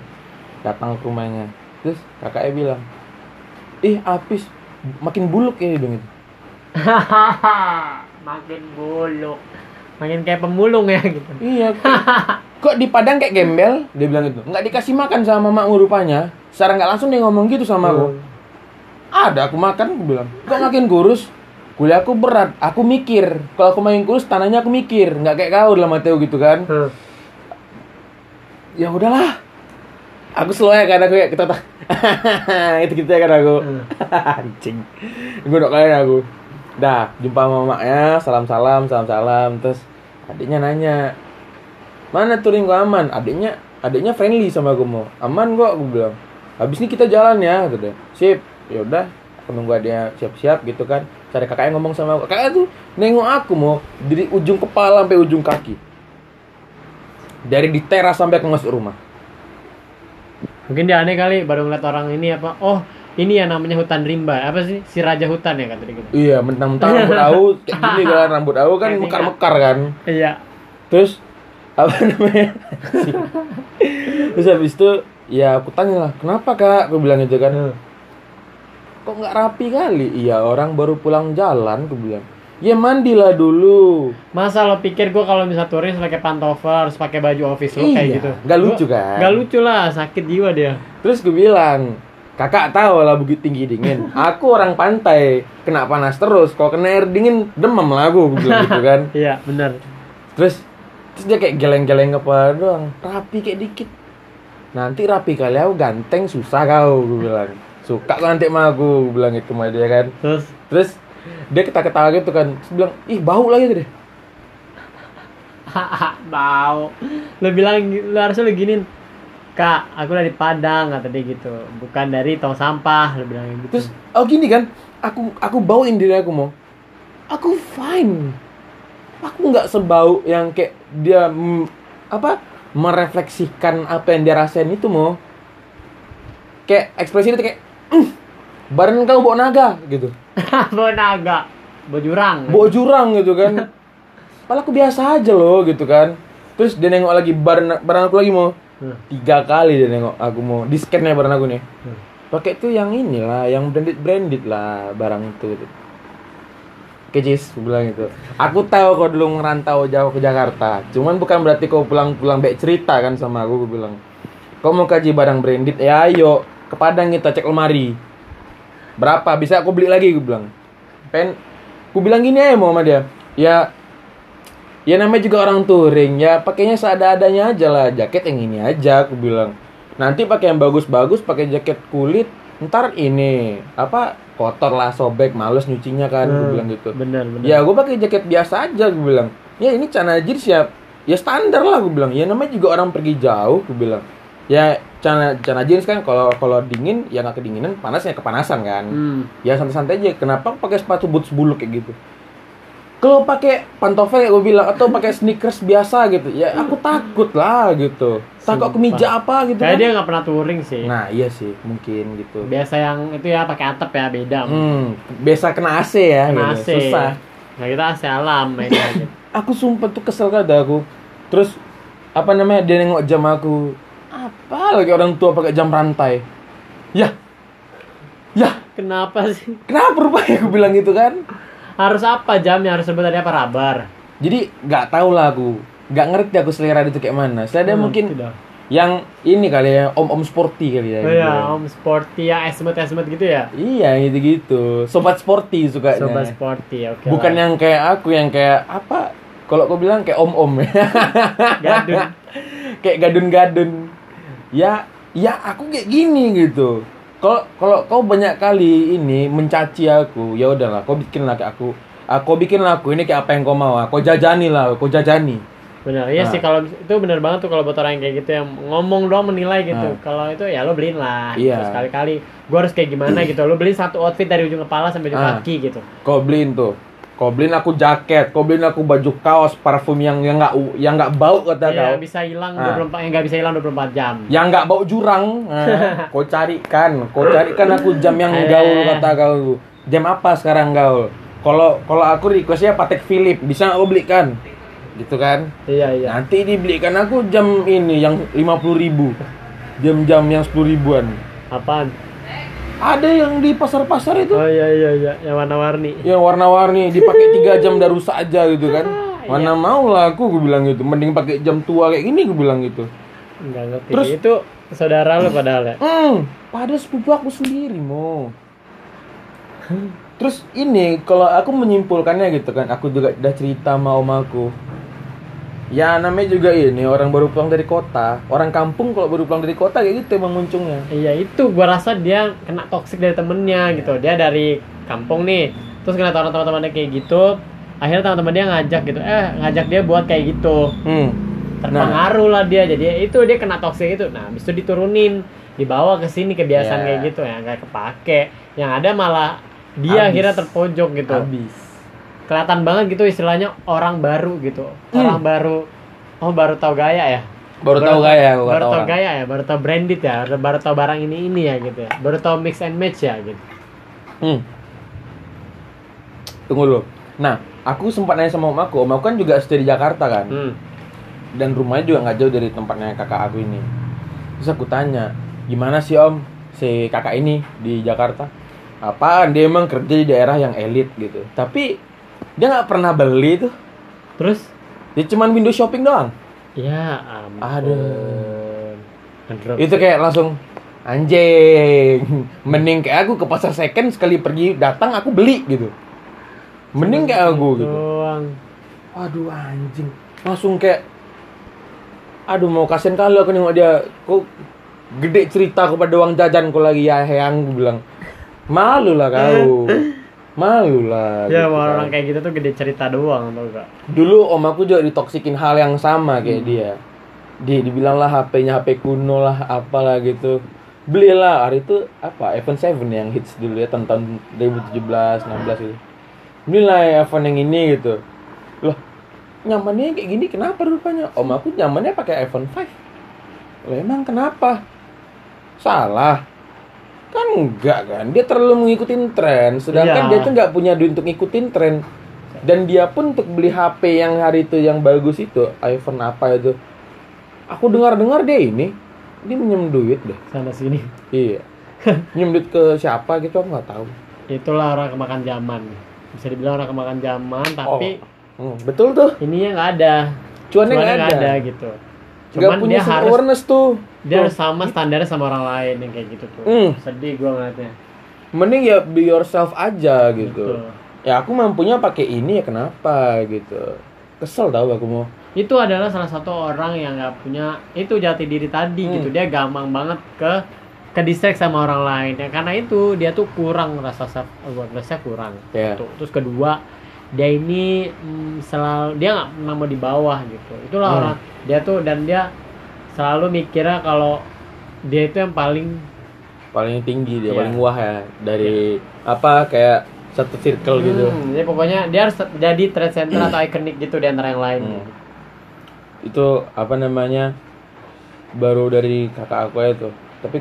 datang ke rumahnya terus kakaknya bilang ih apis makin buluk ya bilang gitu <laughs> Makin buluk. Makin kayak pemulung ya gitu. Iya. Kok di Padang kayak gembel? Dia bilang gitu. Nggak dikasih makan sama mamamu rupanya. Secara nggak langsung dia ngomong gitu sama aku. Ada aku makan, aku bilang. Kok makin kurus? Kuliahku berat aku mikir. Kalau aku main kurus tanahnya aku mikir. Nggak kayak kau dalam aku gitu kan. Hmm. ya udahlah. Aku slow ya kan aku kayak kita itu gitu ya kan aku. Hmm. <laughs> anjing. Gue udah kalian aku. Dah jumpa sama maknya salam salam salam salam terus adiknya nanya mana touring gua aman? Adiknya adiknya friendly sama aku mau. Aman gua aku bilang. Habis ini kita jalan ya gitu deh sip. Yaudah aku nunggu adiknya siap siap gitu kan cari kakaknya ngomong sama aku kakaknya tuh nengok aku mau dari ujung kepala sampai ujung kaki dari di teras sampai aku masuk rumah Mungkin dia aneh kali baru ngeliat orang ini apa? Oh, ini ya namanya hutan rimba. Apa sih? Si raja hutan ya kata dia gitu. iya mentang-mentang rambut <laughs> aku kayak gini kan rambut aku kan Kayak mekar mekar kan Iya. terus apa namanya <laughs> terus habis itu ya aku tanya lah kenapa kak aku bilang gitu kan kok nggak rapi kali? Iya orang baru pulang jalan aku bilang. Ya mandilah dulu. Masa lo pikir gua kalau bisa harus pakai pantofel, harus pakai baju office lo kayak Iya, gitu? nggak lucu Gua- kan? Nggak lucu lah, sakit jiwa dia. terus gue bilang kakak tahu lah bukit tinggi dingin. <laughs> Aku orang pantai kena panas terus. Kalau kena air dingin demam lah gue bilang gitu kan. <laughs> Iya, benar. terus terus dia kayak geleng-geleng kepala doang. Rapi kayak dikit. Nanti rapi kali aku ganteng susah kau gue bilang suka kau nanti sama aku bilang gitu sama dia kan Terus terus dia ketawa-ketawa gitu kan terus bilang ih bau lagi deh <laughs> bau. Lo bilang lo harusnya lo giniin. Kak, aku dari Padang kata dia gitu. Bukan dari tong sampah, lo bilang gitu. terus oh gini kan aku aku bauin diri aku mau aku fine aku nggak sebau yang kayak dia mm, apa merefleksikan apa yang dia rasain itu mau kayak ekspresi itu kayak "Mm, badan kau bau naga gitu <laughs> Bawa naga, bawa jurang. bau jurang gitu kan <laughs> Padahal aku biasa aja loh gitu kan terus dia nengok lagi badan badan aku lagi mau Hmm. tiga kali dia nengok aku mau di scan ya barang aku nih Hmm. pakai tuh yang inilah yang branded branded lah barang itu Oke Cis, aku bilang gitu. Aku tahu kau dulu ngerantau jauh ke Jakarta. Cuman bukan berarti kau pulang-pulang baik cerita kan sama aku, aku bilang. Kau mau kaji barang branded, ya ayo ke Padang kita cek lemari. Berapa? Bisa aku beli lagi, aku bilang. Pen, aku bilang gini aja mau sama dia. Ya, ya namanya juga orang touring ya pakainya seada-adanya aja lah jaket yang ini aja aku bilang nanti pakai yang bagus-bagus pakai jaket kulit ntar ini apa kotor lah sobek males nyucinya kan aku Hmm, bilang gitu Bener, bener. ya gue pakai jaket biasa aja gue bilang ya ini celana jeans ya ya standar lah gue bilang ya namanya juga orang pergi jauh gue bilang ya celana celana jeans kan kalau kalau dingin ya nggak kedinginan panas ya kepanasan kan Hmm. ya santai-santai aja kenapa pakai sepatu boots bulu kayak gitu kalau pakai pantofel gue bilang atau pakai sneakers biasa gitu ya aku takut lah gitu takut Sumpah. kemeja apa gitu Kayak kan dia nggak pernah touring sih. nah iya sih mungkin gitu Biasa yang itu ya pakai atap ya beda. hmm, biasa kena AC ya Kena gitu. AC. susah Nah kita AC alam aja. <laughs> aku sumpah tuh kesel kada aku terus apa namanya dia nengok jam aku apa lagi orang tua pakai jam rantai ya ya Kenapa sih? kenapa rupanya aku bilang gitu kan Harus apa jamnya? Harus sebut tadi apa rabar? jadi nggak tahu lah aku nggak ngerti aku selera itu kayak mana selera Hmm, mungkin tidak. yang ini kali ya om om sporty kali ya Oh gitu. iya, om sporty ya, esmet esmet gitu ya. iya gitu gitu sobat sporty sukanya Sobat sporty, oke. bukan lah. yang kayak aku yang kayak apa kalau aku bilang kayak om om gadun. <laughs> kayak gadun-gadun ya ya aku kayak gini gitu kalau kalau kau banyak kali ini mencaci aku ya udahlah kau bikin lah kayak aku aku bikin lah aku ini kayak apa yang kau mau kau jajani lah kau jajani Benar, iya Nah. sih kalau itu benar banget tuh kalau buat orang yang kayak gitu yang ngomong doang menilai gitu. Nah. Kalau itu ya lo beliin lah. Iya. Terus kali-kali gua harus kayak gimana gitu. Lo beliin satu outfit dari ujung kepala sampai ujung Ah. kaki gitu. kau beliin tuh kau beliin aku jaket kau beliin aku baju kaos parfum yang yang nggak yang nggak bau kata Iya, kau bisa hilang Ah. 24 yang nggak bisa hilang 24 jam. yang nggak bau jurang nah, <laughs> kau carikan kau carikan aku jam yang Eh. gaul kata kau jam apa sekarang gaul kalau kalau aku requestnya Patek Philip bisa nggak kau belikan gitu kan Iya, iya. nanti dibelikan aku jam ini yang 50.000 ribu jam-jam yang 10 ribuan Apaan? Ada yang di pasar-pasar itu Oh iya iya iya, yang warna-warni. yang warna-warni dipakai tiga jam udah rusak aja gitu kan Iya. mana mau lah aku gue bilang gitu mending pakai jam tua kayak gini gue bilang gitu Enggak ngerti. Terus? itu saudara lo padahal ya. hmm pada sepupu aku sendiri mo Terus ini kalau aku menyimpulkannya gitu kan, aku juga udah cerita sama om aku. Ya namanya juga ini orang baru pulang dari kota. Orang kampung kalau baru pulang dari kota kayak gitu emang muncungnya. Iya itu gua rasa dia kena toksik dari temennya gitu. Dia dari kampung nih, terus kena orang teman-temannya kayak gitu. Akhirnya teman-teman dia ngajak gitu, eh ngajak dia buat kayak gitu. Hmm. Terpengaruh lah dia, jadi itu dia kena toksik itu. Nah, habis itu diturunin, dibawa ke sini kebiasaan Ya. kayak gitu ya, nggak kepake. Yang ada malah dia Habis. akhirnya terpojok gitu. Habis. Kelihatan banget gitu istilahnya orang baru gitu. Hmm. Orang baru, oh baru tahu gaya ya. Baru tahu gaya baru kata tahu gaya ya baru tahu branded ya baru- baru tahu barang ini ini ya gitu ya baru tahu mix and match ya gitu Hmm. Tunggu dulu. Nah, aku sempat nanya sama om aku. Om aku kan juga stay di Jakarta kan. hmm. Dan rumahnya juga nggak jauh dari tempatnya kakak aku ini. Terus aku tanya, gimana sih om si kakak ini di Jakarta? Apaan dia emang kerja di daerah yang elit gitu. Tapi dia nggak pernah beli tuh. terus Dia cuman window shopping doang. ya ampun Aduh. Ngedrop. Itu kayak langsung anjing. Mending kayak aku ke pasar second sekali pergi datang aku beli gitu. Mending kayak aku gitu. doang Aduh anjing. Langsung kayak Aduh mau kasihan kali aku nengok dia Kok gede cerita kepada uang jajan kau lagi ya gue bilang Malu lah kau <laughs> Malu lah ya gitu kan. orang kayak gitu tuh gede cerita doang tau gak? Dulu om aku juga ditoksikin hal yang sama kayak dia. Dia dibilang lah HP-nya HP kuno lah apalah gitu. Belilah hari itu apa? iPhone 7 yang hits dulu ya tahun, tahun 2017 16 gitu. Belilah iPhone yang ini gitu. Loh nyamannya kayak gini kenapa rupanya? Om aku nyamannya pakai iPhone 5 Loh emang kenapa? Salah Kan enggak kan? Dia terlalu mengikuti tren Sedangkan Iya. dia tuh nggak punya duit untuk ngikutin tren. Dan dia pun untuk beli HP yang hari itu yang bagus itu iPhone apa itu aku dengar-dengar dia ini dia minjem duit deh. Sana sini. Iya. Minjem duit ke siapa gitu aku nggak tahu. Itulah orang kemakan zaman. Bisa dibilang orang kemakan zaman tapi Hmm, betul tuh. Ininya nggak ada. Cuannya nggak ada, gitu. Nggak cuman punya dia harus awareness tuh dia harus sama standarnya sama orang lain yang kayak gitu tuh Hmm. sedih gua ngeliatnya mending ya be yourself aja gitu Betul. ya aku mampunya pakai ini ya kenapa gitu kesel tau aku mau itu adalah salah satu orang yang nggak punya itu jati diri tadi Hmm. gitu dia gampang banget ke ke distract sama orang lain ya karena itu dia tuh kurang rasa self awarenessnya kurang Ya. Tuh. terus kedua dia ini mm, selalu dia nggak pernah mau di bawah gitu itulah Hmm. orang dia tuh dan dia selalu mikirnya kalau dia itu yang paling paling tinggi dia Iya. paling wah ya dari apa kayak satu circle gitu. Hmm, jadi pokoknya dia harus jadi trend center atau ikonik gitu di antara yang lain. Hmm. itu apa namanya baru dari kakak aku ya tuh. Tapi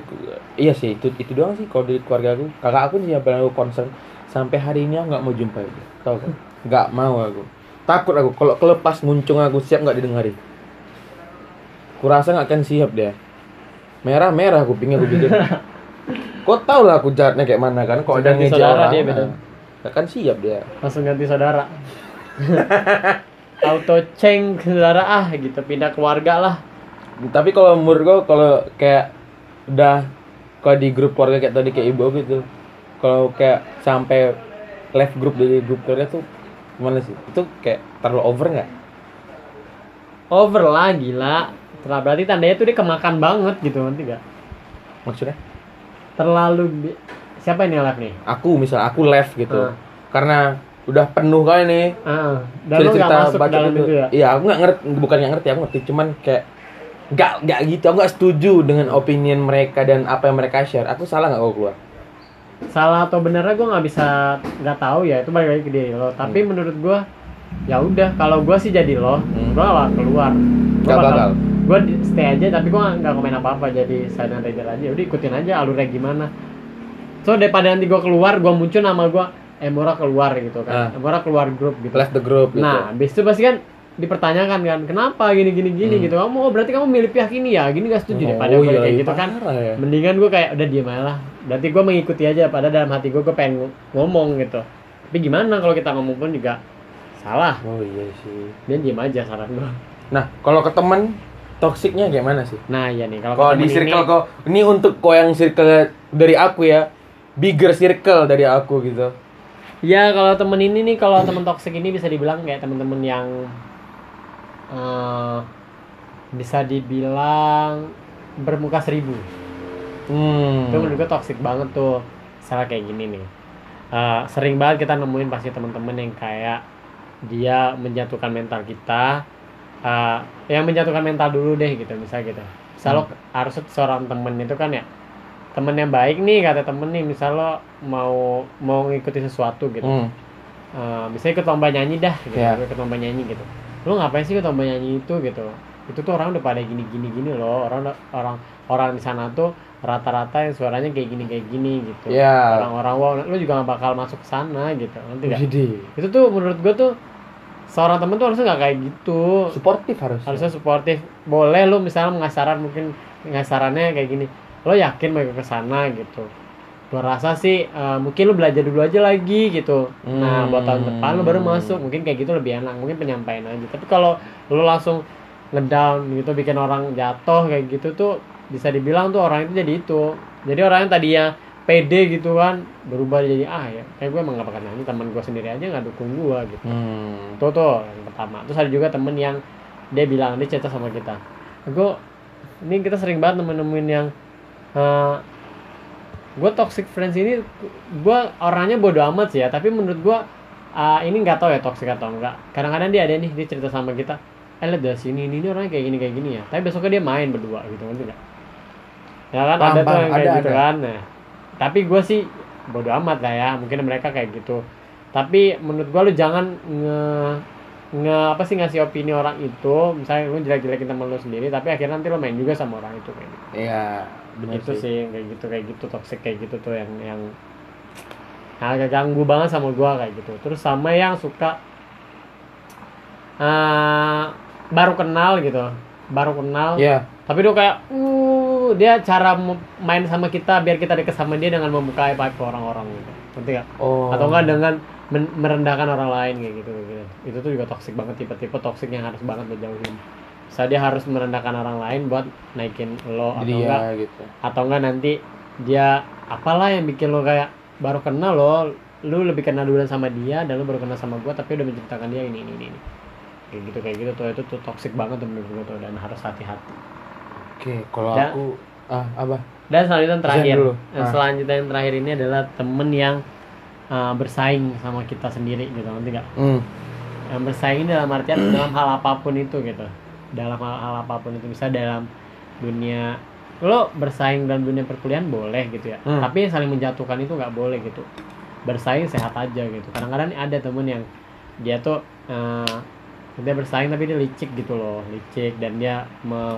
iya sih itu itu doang sih kalau dari keluarga aku. Kakak aku sih yang paling aku concern. Sampai hari ini aku nggak mau jumpa dia. Tahu kan? Nggak mau aku. Takut aku kalau kelepas nguncung aku siap nggak didengarin kurasa nggak akan siap dia. Merah merah kupingnya bikin kau tau lah aku jahatnya kayak mana kan kalau ada ngejar saudara orang. dia beda. nah, nggak akan siap dia. Langsung ganti saudara. <laughs> Auto ceng saudara ah gitu. Pindah keluarga lah. Tapi kalau menurut gua kalau kayak udah kalau di grup keluarga kayak tadi kayak ibu gitu kalau kayak sampai left grup dari grup keluarga tuh gimana sih? Itu kayak terlalu over nggak? Over lah gila Terlah berarti tandanya tuh dia kemakan banget gitu nanti gak maksudnya? Terlalu siapa ini yang live nih? Aku misal aku left gitu. Ah. karena udah penuh kali nih. Ah dan masuk ke dalam itu ya? Iya aku nggak ngerti bukan nggak ngerti aku ngerti. Cuman kayak nggak nggak gitu. Aku nggak setuju dengan opinion mereka dan apa yang mereka share. Aku salah nggak kalau keluar? Salah atau benernya gue nggak bisa nggak tahu ya. Itu balik lagi ke diri lo. Tapi menurut gue ya udah. Kalau gue sih jadi lo Hmm. gue gak keluar. Nggak bakal. Gue stay aja tapi gue nggak komen apa apa jadi silent reader aja. Udah ikutin aja alurnya gimana. So daripada nanti gue keluar gue muncul nama gue Emora keluar gitu kan. Ah. Emora keluar grup gitu. Left the group gitu. Nah habis itu pasti kan dipertanyakan kan kenapa gini gini gini Hmm. gitu. Kamu oh berarti kamu milih pihak ini ya? Gini gak setuju daripada Oh, gue iya, kayak iya, gitu kan. ya. mendingan gue kayak udah diem aja lah. Berarti gue mengikuti aja pada dalam hati gue gue pengen ng- ngomong gitu. Tapi gimana kalau kita ngomong pun juga salah. Oh iya sih. Dia diem aja saran gue Nah, kalau ke teman toksiknya kayak mana sih? nah iya nih kalau di circle ini, kok ini untuk kau yang circle dari aku ya, bigger circle dari aku gitu. Ya kalau temen ini nih kalau temen toxic ini bisa dibilang kayak temen-temen yang eh, bisa dibilang bermuka seribu. Hmm. Itu menurut gue toxic banget tuh. Salah kayak gini nih. Eh, sering banget kita nemuin pasti temen-temen yang kayak dia menjatuhkan mental kita. Eh, yang menjatuhkan mental dulu deh gitu misalnya gitu. Misal lo harusnya seorang temen itu kan ya temen yang baik nih kata temen nih misal lo mau mau ngikuti sesuatu gitu Hmm. Eh, misalnya ikut lomba nyanyi dah gitu Iya. ikut lomba nyanyi gitu lu ngapain sih ikut lomba nyanyi itu gitu itu tuh orang udah pada gini gini gini loh orang orang orang di sana tuh rata-rata yang suaranya kayak gini kayak gini gitu Iya. orang-orang wow lu juga gak bakal masuk ke sana gitu nanti gak Jadi itu tuh menurut gue tuh seorang temen tuh harusnya nggak kayak gitu. Suportif harus. harusnya suportif. Boleh lu misalnya ngasih saran mungkin ngasih sarannya kayak gini. Lo yakin mau ke sana gitu? Gua rasa sih eh, mungkin lu belajar dulu aja lagi gitu. Nah Hmm. buat tahun depan lu baru masuk. Mungkin kayak gitu lebih enak. Mungkin penyampaian aja. Tapi kalau lu langsung ngedown gitu bikin orang jatuh kayak gitu tuh bisa dibilang tuh orang itu jadi itu. Jadi orang yang tadinya pede gitu kan berubah jadi ah ya kayak gue emang gak bakal nyanyi teman gue sendiri aja nggak dukung gue gitu. Hmm. itu tuh yang pertama. Terus ada juga temen yang dia bilang dia cerita sama kita gue ini kita sering banget nemuin yang gue toxic friends ini gue orangnya bodoh amat sih ya tapi menurut gue ah, ini nggak tahu ya toxic atau enggak kadang-kadang dia ada nih dia cerita sama kita eh lihat dari sini ini, ini orangnya kayak gini kayak gini ya. Tapi besoknya dia main berdua gitu kan ya kan Paham, ada tuh yang kayak Ada, gitu ada. kan nah tapi gue sih bodoh amat lah ya mungkin mereka kayak gitu. Tapi menurut gue lu jangan nge nge apa sih ngasih opini orang itu. Misalnya lu jelek-jelekin temen lu sendiri tapi akhirnya nanti lu main juga sama orang itu kayak gitu. Iya, benar itu sih. sih kayak gitu kayak gitu toxic kayak gitu tuh yang yang agak ganggu banget sama gua kayak gitu. Terus sama yang suka eh baru kenal gitu baru kenal. Iya. tapi dia kayak uh dia cara main sama kita biar kita deket sama dia dengan membuka aib ke orang-orang gitu ngerti gak? Oh. atau enggak dengan merendahkan orang lain kayak gitu, gitu itu tuh juga toxic banget tipe-tipe toxic yang harus banget lo jauhin Bisa dia harus merendahkan orang lain buat naikin lo atau Jadi enggak gitu. atau enggak nanti dia apalah yang bikin lo kayak baru kenal lo lu lebih kenal duluan sama dia dan lu baru kenal sama gua tapi udah menceritakan dia ini ini ini, kayak gitu kayak gitu tuh itu tuh toxic banget tuh menurut gua tuh dan harus hati-hati Oke, kalau Ya. aku ah apa? dan selanjutnya yang terakhir dulu. Ah. selanjutnya yang terakhir ini adalah temen yang uh, bersaing sama kita sendiri gitu nanti gak Hmm. yang bersaing ini dalam artian <clears throat> dalam hal apa pun itu gitu dalam hal, hal apa pun itu bisa dalam dunia lo bersaing dalam dunia perkuliahan boleh gitu ya Hmm. tapi saling menjatuhkan itu nggak boleh gitu bersaing sehat aja gitu kadang-kadang ada temen yang dia tuh eh, dia bersaing tapi dia licik gitu loh licik dan dia me,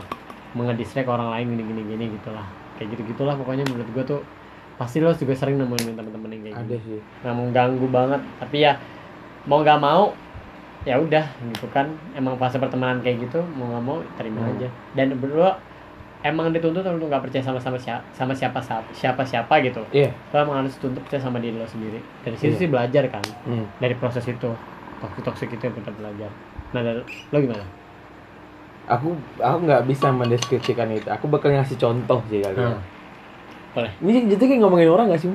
mengedistract orang lain gini gini gini gitulah kayak gitu gitulah pokoknya menurut gua tuh pasti lo juga sering nemuin temen-temen yang kayak Ada gitu sih. nggak mengganggu banget tapi ya mau nggak mau ya udah gitu kan emang fase pertemanan kayak gitu mau nggak mau terima Hmm. aja dan berdua emang dituntut untuk nggak percaya sama sama siapa sama siapa siapa siapa gitu Iya. lo emang harus tuntut percaya sama diri lo sendiri dari situ Iya. sih belajar kan Hmm. dari proses itu toksik toksik itu yang kita belajar nah dari, lo gimana Aku aku nggak bisa mendeskripsikan itu. Aku bakal ngasih contoh sih kali ya. Hmm. boleh Ini jadi kayak ngomongin orang gak sih?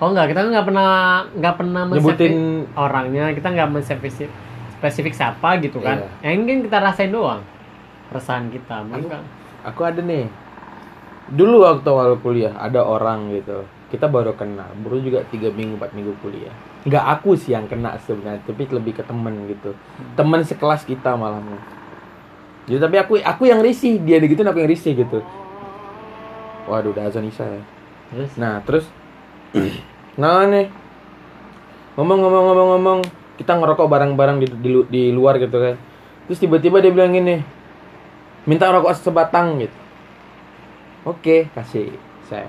Oh nggak kita nggak pernah nggak pernah Nyebutin orangnya kita nggak menspesifik spesifik siapa gitu kan Iya. yang mungkin kita rasain doang perasaan kita mungkin Aku- kan aku ada nih. Dulu waktu awal kuliah ada orang gitu. Kita baru kenal, baru juga tiga minggu empat minggu kuliah. Nggak aku sih yang kena sebenarnya, tapi lebih ke temen gitu. Temen sekelas kita malah. Jadi tapi aku aku yang risih, dia gitu aku yang risih gitu. Waduh, udah azan isya ya. terus Nah, terus nah nih. Ngomong-ngomong-ngomong-ngomong, kita ngerokok bareng-bareng di, di, di luar gitu kan. Terus tiba-tiba dia bilang gini, minta rokok sebatang gitu. Oke, kasih saya.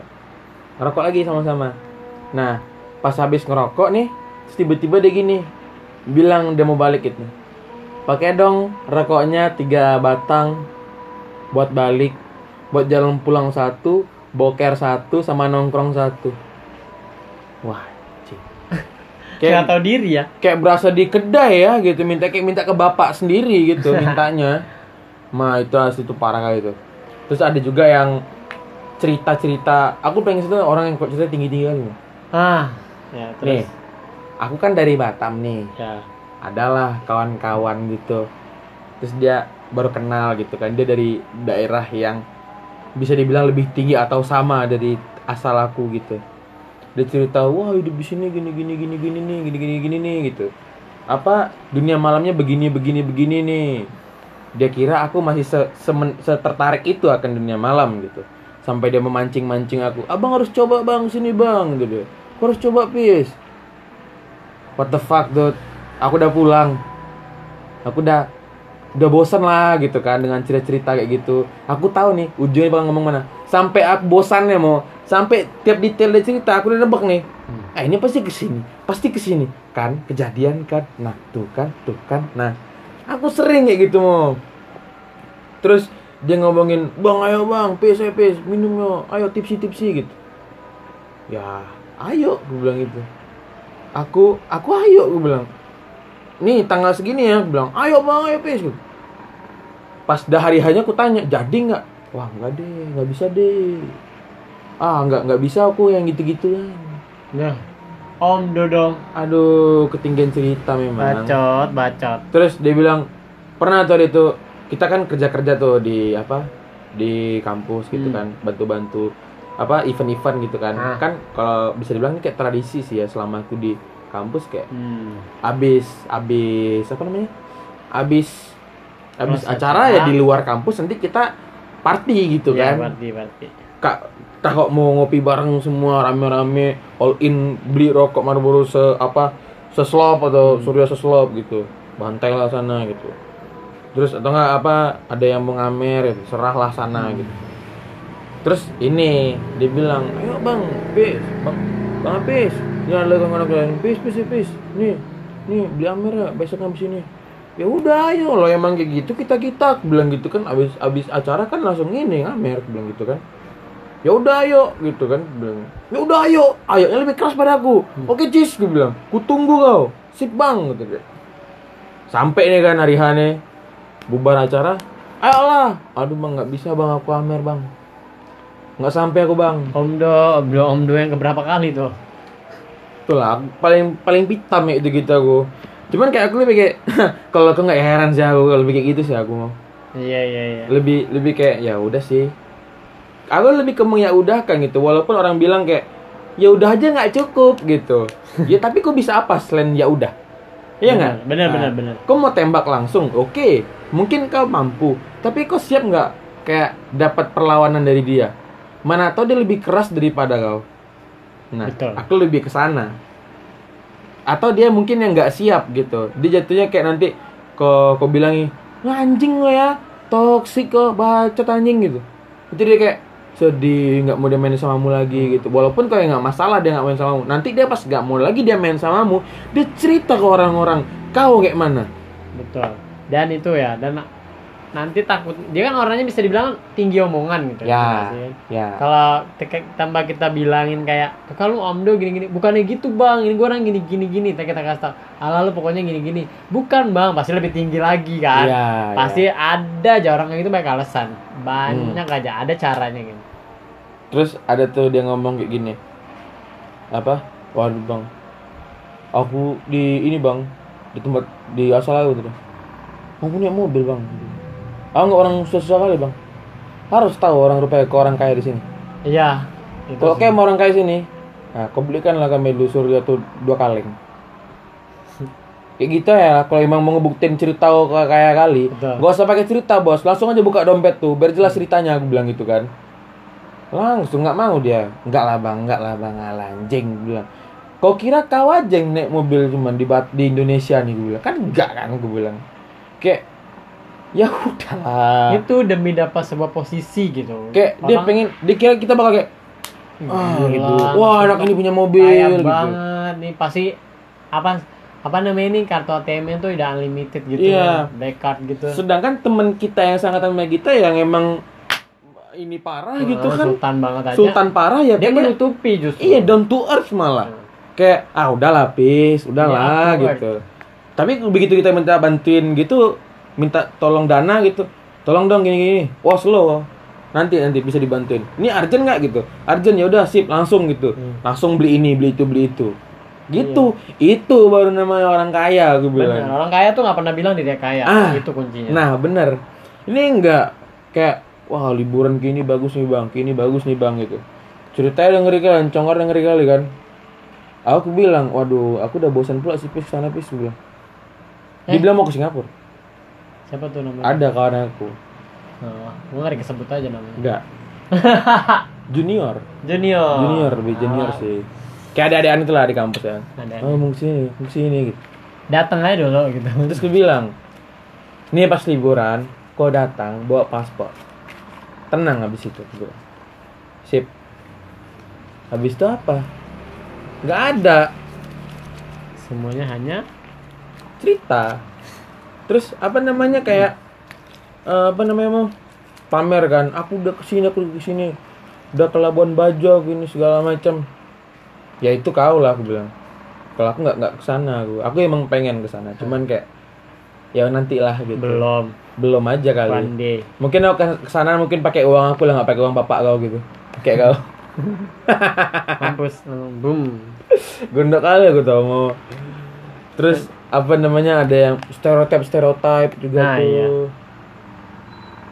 Ngerokok lagi sama-sama. Nah, pas habis ngerokok nih, terus tiba-tiba dia gini, bilang dia mau balik gitu. Pakai dong rokoknya tiga batang buat balik, buat jalan pulang satu, boker satu, sama nongkrong satu. Wah, <laughs> nggak kayak tahu diri ya kayak berasa di kedai ya gitu, minta kayak minta ke bapak sendiri gitu <laughs> mintanya. Ma itu asli itu parah kali itu. Terus ada juga yang cerita-cerita, aku pengen situ orang yang kok cerita tinggi-tinggi kali. Ma. ah ya Nih, terus aku kan dari Batam nih Ya. Adalah kawan-kawan gitu. Terus dia baru kenal gitu kan. Dia dari daerah yang bisa dibilang lebih tinggi atau sama dari asal aku gitu. Dia cerita wah hidup di sini gini gini gini gini nih gini gini gini nih gitu. Apa dunia malamnya begini begini begini nih. Dia kira aku masih se, setertarik itu akan dunia malam gitu. Sampai dia memancing mancing aku abang harus coba bang sini bang gitu. Harus coba pis. What the fuck dude aku udah pulang. Aku udah udah bosan lah gitu kan dengan cerita-cerita kayak gitu. Aku tahu nih ujungnya bakal ngomong mana. Sampai aku bosannya mau sampai tiap detail dia cerita aku udah nebak nih. Eh ini pasti ke sini pasti ke sini. Kan kejadian kan nah tuh kan tuh kan nah. Aku sering kayak gitu mau. Terus dia ngomongin bang ayo bang ayo pis minum yo. Ayo tipsi tipsi gitu. Ya ayo gue bilang gitu. Aku aku ayo gue bilang nih tanggal segini ya bilang ayo bang ayo pis pas dah hari hanya aku tanya jadi nggak wah nggak deh nggak bisa deh ah nggak nggak bisa aku yang gitu gituan Nah. Om Dodong. aduh ketinggian cerita memang Bacot, bacot. terus dia bilang pernah tuh dia tuh kita kan kerja kerja tuh di apa di kampus gitu Hmm. kan bantu bantu apa event-event gitu kan Ah. kan kalau bisa dibilang ini kayak tradisi sih ya selama aku di kampus kayak Hmm. abis abis apa namanya abis abis Proses acara ya di luar kampus nanti kita party gitu Ya, kan berarti, berarti. kak tak kok mau ngopi bareng semua rame-rame all in beli rokok Marlboro se apa seslop atau Hmm. surya seslop gitu bantai lah sana gitu terus atau enggak apa ada yang mau ngamer gitu serahlah sana Hmm. gitu terus ini dia bilang ayo bang pis bang bang pis jangan lagi kawan kalian pis pis pis nih nih beli amer ya besok habis ini. Ya udah ayo lo emang kayak gitu kita kita Aku bilang gitu kan abis abis acara kan langsung ini ngamer bilang gitu kan. Ya udah ayo gitu kan bilang. Ya udah ayo ayo yang lebih keras pada aku. Oke cis gue bilang ku tunggu kau. Sip bang gitu dia. Sampai nih kan hari hane bubar acara. Ayolah. Aduh bang nggak bisa bang aku amer bang nggak sampai aku bang. Om Do, Om Do, Om Do yang keberapa kali tuh? itulah paling paling pitam ya itu gitu aku. Cuman kayak aku lebih kayak <laughs> kalau aku nggak heran sih aku lebih kayak gitu sih aku mau. Iya, iya, iya. lebih lebih kayak ya udah sih. Aku lebih ke mengyaudahkan gitu walaupun orang bilang kayak ya udah aja nggak cukup gitu. <laughs> Ya tapi kok bisa apa selain ya udah? Iya nggak? Benar, Nah, benar, benar. kau mau tembak langsung? Oke mungkin kau mampu. Tapi kau siap nggak kayak dapat perlawanan dari dia mana tahu dia lebih keras daripada kau. Nah Betul. aku lebih ke sana. Atau dia mungkin yang nggak siap gitu. Dia jatuhnya kayak nanti kau kau bilangi "Lah, anjing lo ya toksik kok bacot anjing gitu. Itu dia kayak sedih nggak mau dia main samamu lagi gitu. Walaupun kau yang nggak masalah dia nggak main samamu. Nanti dia pas nggak mau lagi dia main samamu dia cerita ke orang-orang kau kayak mana? Betul. Dan itu ya, dan nanti takut dia kan orangnya bisa dibilang tinggi omongan gitu. ya ya Kalau tambah kita bilangin kayak kalau Om Do gini-gini, bukannya gitu bang, ini gua orang gini-gini gini, kita kasih tau, ala lu pokoknya gini-gini, bukan bang, pasti lebih tinggi lagi kan, Iya, pasti ada aja orang kayak gitu banyak alasan, banyak Hmm. aja, ada caranya gitu. Terus ada tuh dia ngomong kayak gini. Apa? Waduh bang, aku di ini bang di tempat di asal aku tuh. Aku punya mobil bang. Aku nggak orang susah kali bang. Harus tahu orang rupanya ke orang kaya di sini. Iya. Kalau kayak mau orang kaya sini, nah kau belikanlah kami dulu surya tuh dua kaleng. <laughs> Kayak gitu ya, kalau emang mau ngebuktiin cerita kaya kali, Betul. gak usah pakai cerita bos, langsung aja buka dompet tuh, biar jelas ceritanya aku bilang gitu kan. Langsung nggak mau dia, nggak lah bang, nggak lah bang, alah, anjing bilang. Kau kira kau aja yang naik mobil cuman di di Indonesia nih gue bilang, kan enggak kan gue bilang. Kayak ya udahlah. itu demi dapat sebuah posisi gitu. Kayak dia Orang pengen, dia kira kita bakal kayak ah gitu. Wah anak ini punya mobil gitu. banget nih pasti apa apa namanya ini kartu ATM itu udah unlimited gitu Iya. black card gitu Sedangkan temen kita yang sangat sama kita yang emang ini parah gitu Eh, kan. sultan banget aja Sultan parah ya dia kayaknya- menutupi justru Iya down to earth malah. Kayak ah udahlah pis, udahlah upward. gitu. Tapi begitu kita minta bantuin gitu, minta tolong dana gitu. Tolong dong gini-gini. Wah slow. Nanti nanti bisa dibantuin. Ini urgent nggak gitu? Urgent ya udah sip langsung gitu. Hmm. Langsung beli ini, beli itu, beli itu. Gitu. Itu baru namanya orang kaya gue Bener, bilang. orang kaya tuh nggak pernah bilang dirinya kaya. Ah. Itu kuncinya. Nah, bener. Ini enggak kayak wah liburan gini bagus nih bang, gini bagus nih bang gitu. Ceritanya udah ngeri kali, congkar udah ngeri kali kan. Aku bilang, waduh, aku udah bosan pula sih pis sana pis bilang. Dia Eh? bilang mau ke Singapura. Siapa tuh namanya? Ada kawan aku. Oh, gue nggak disebut aja namanya. Enggak. <laughs> Junior. Junior. Junior, lebih junior Ah, sih. Kayak ada adean itu lah di kampus ya. Ada. Oh, mau ke sini, mau ke sini gitu. Datang aja dulu gitu. Terus gue bilang, nih pas liburan, kau datang bawa paspor. Tenang habis itu, gue. Sip. Habis itu apa? Gak ada Semuanya hanya cerita. Terus apa namanya kayak eh, apa namanya mau pamer kan? Aku udah ke sini, aku udah ke sini, udah ke Labuan Bajo, gini segala macam. Ya itu kau lah aku bilang. Kalau aku nggak nggak ke sana aku, aku emang pengen ke sana, cuman kayak ya nantilah gitu. belum belum aja kali. day. Mungkin aku ke sana mungkin pakai uang aku lah nggak pakai uang bapak kau gitu. Kayak kau. <laughs> Mampus, boom. Gondok kali aku tau mau. Terus apa namanya ada yang stereotip stereotip juga Nah, tuh. iya.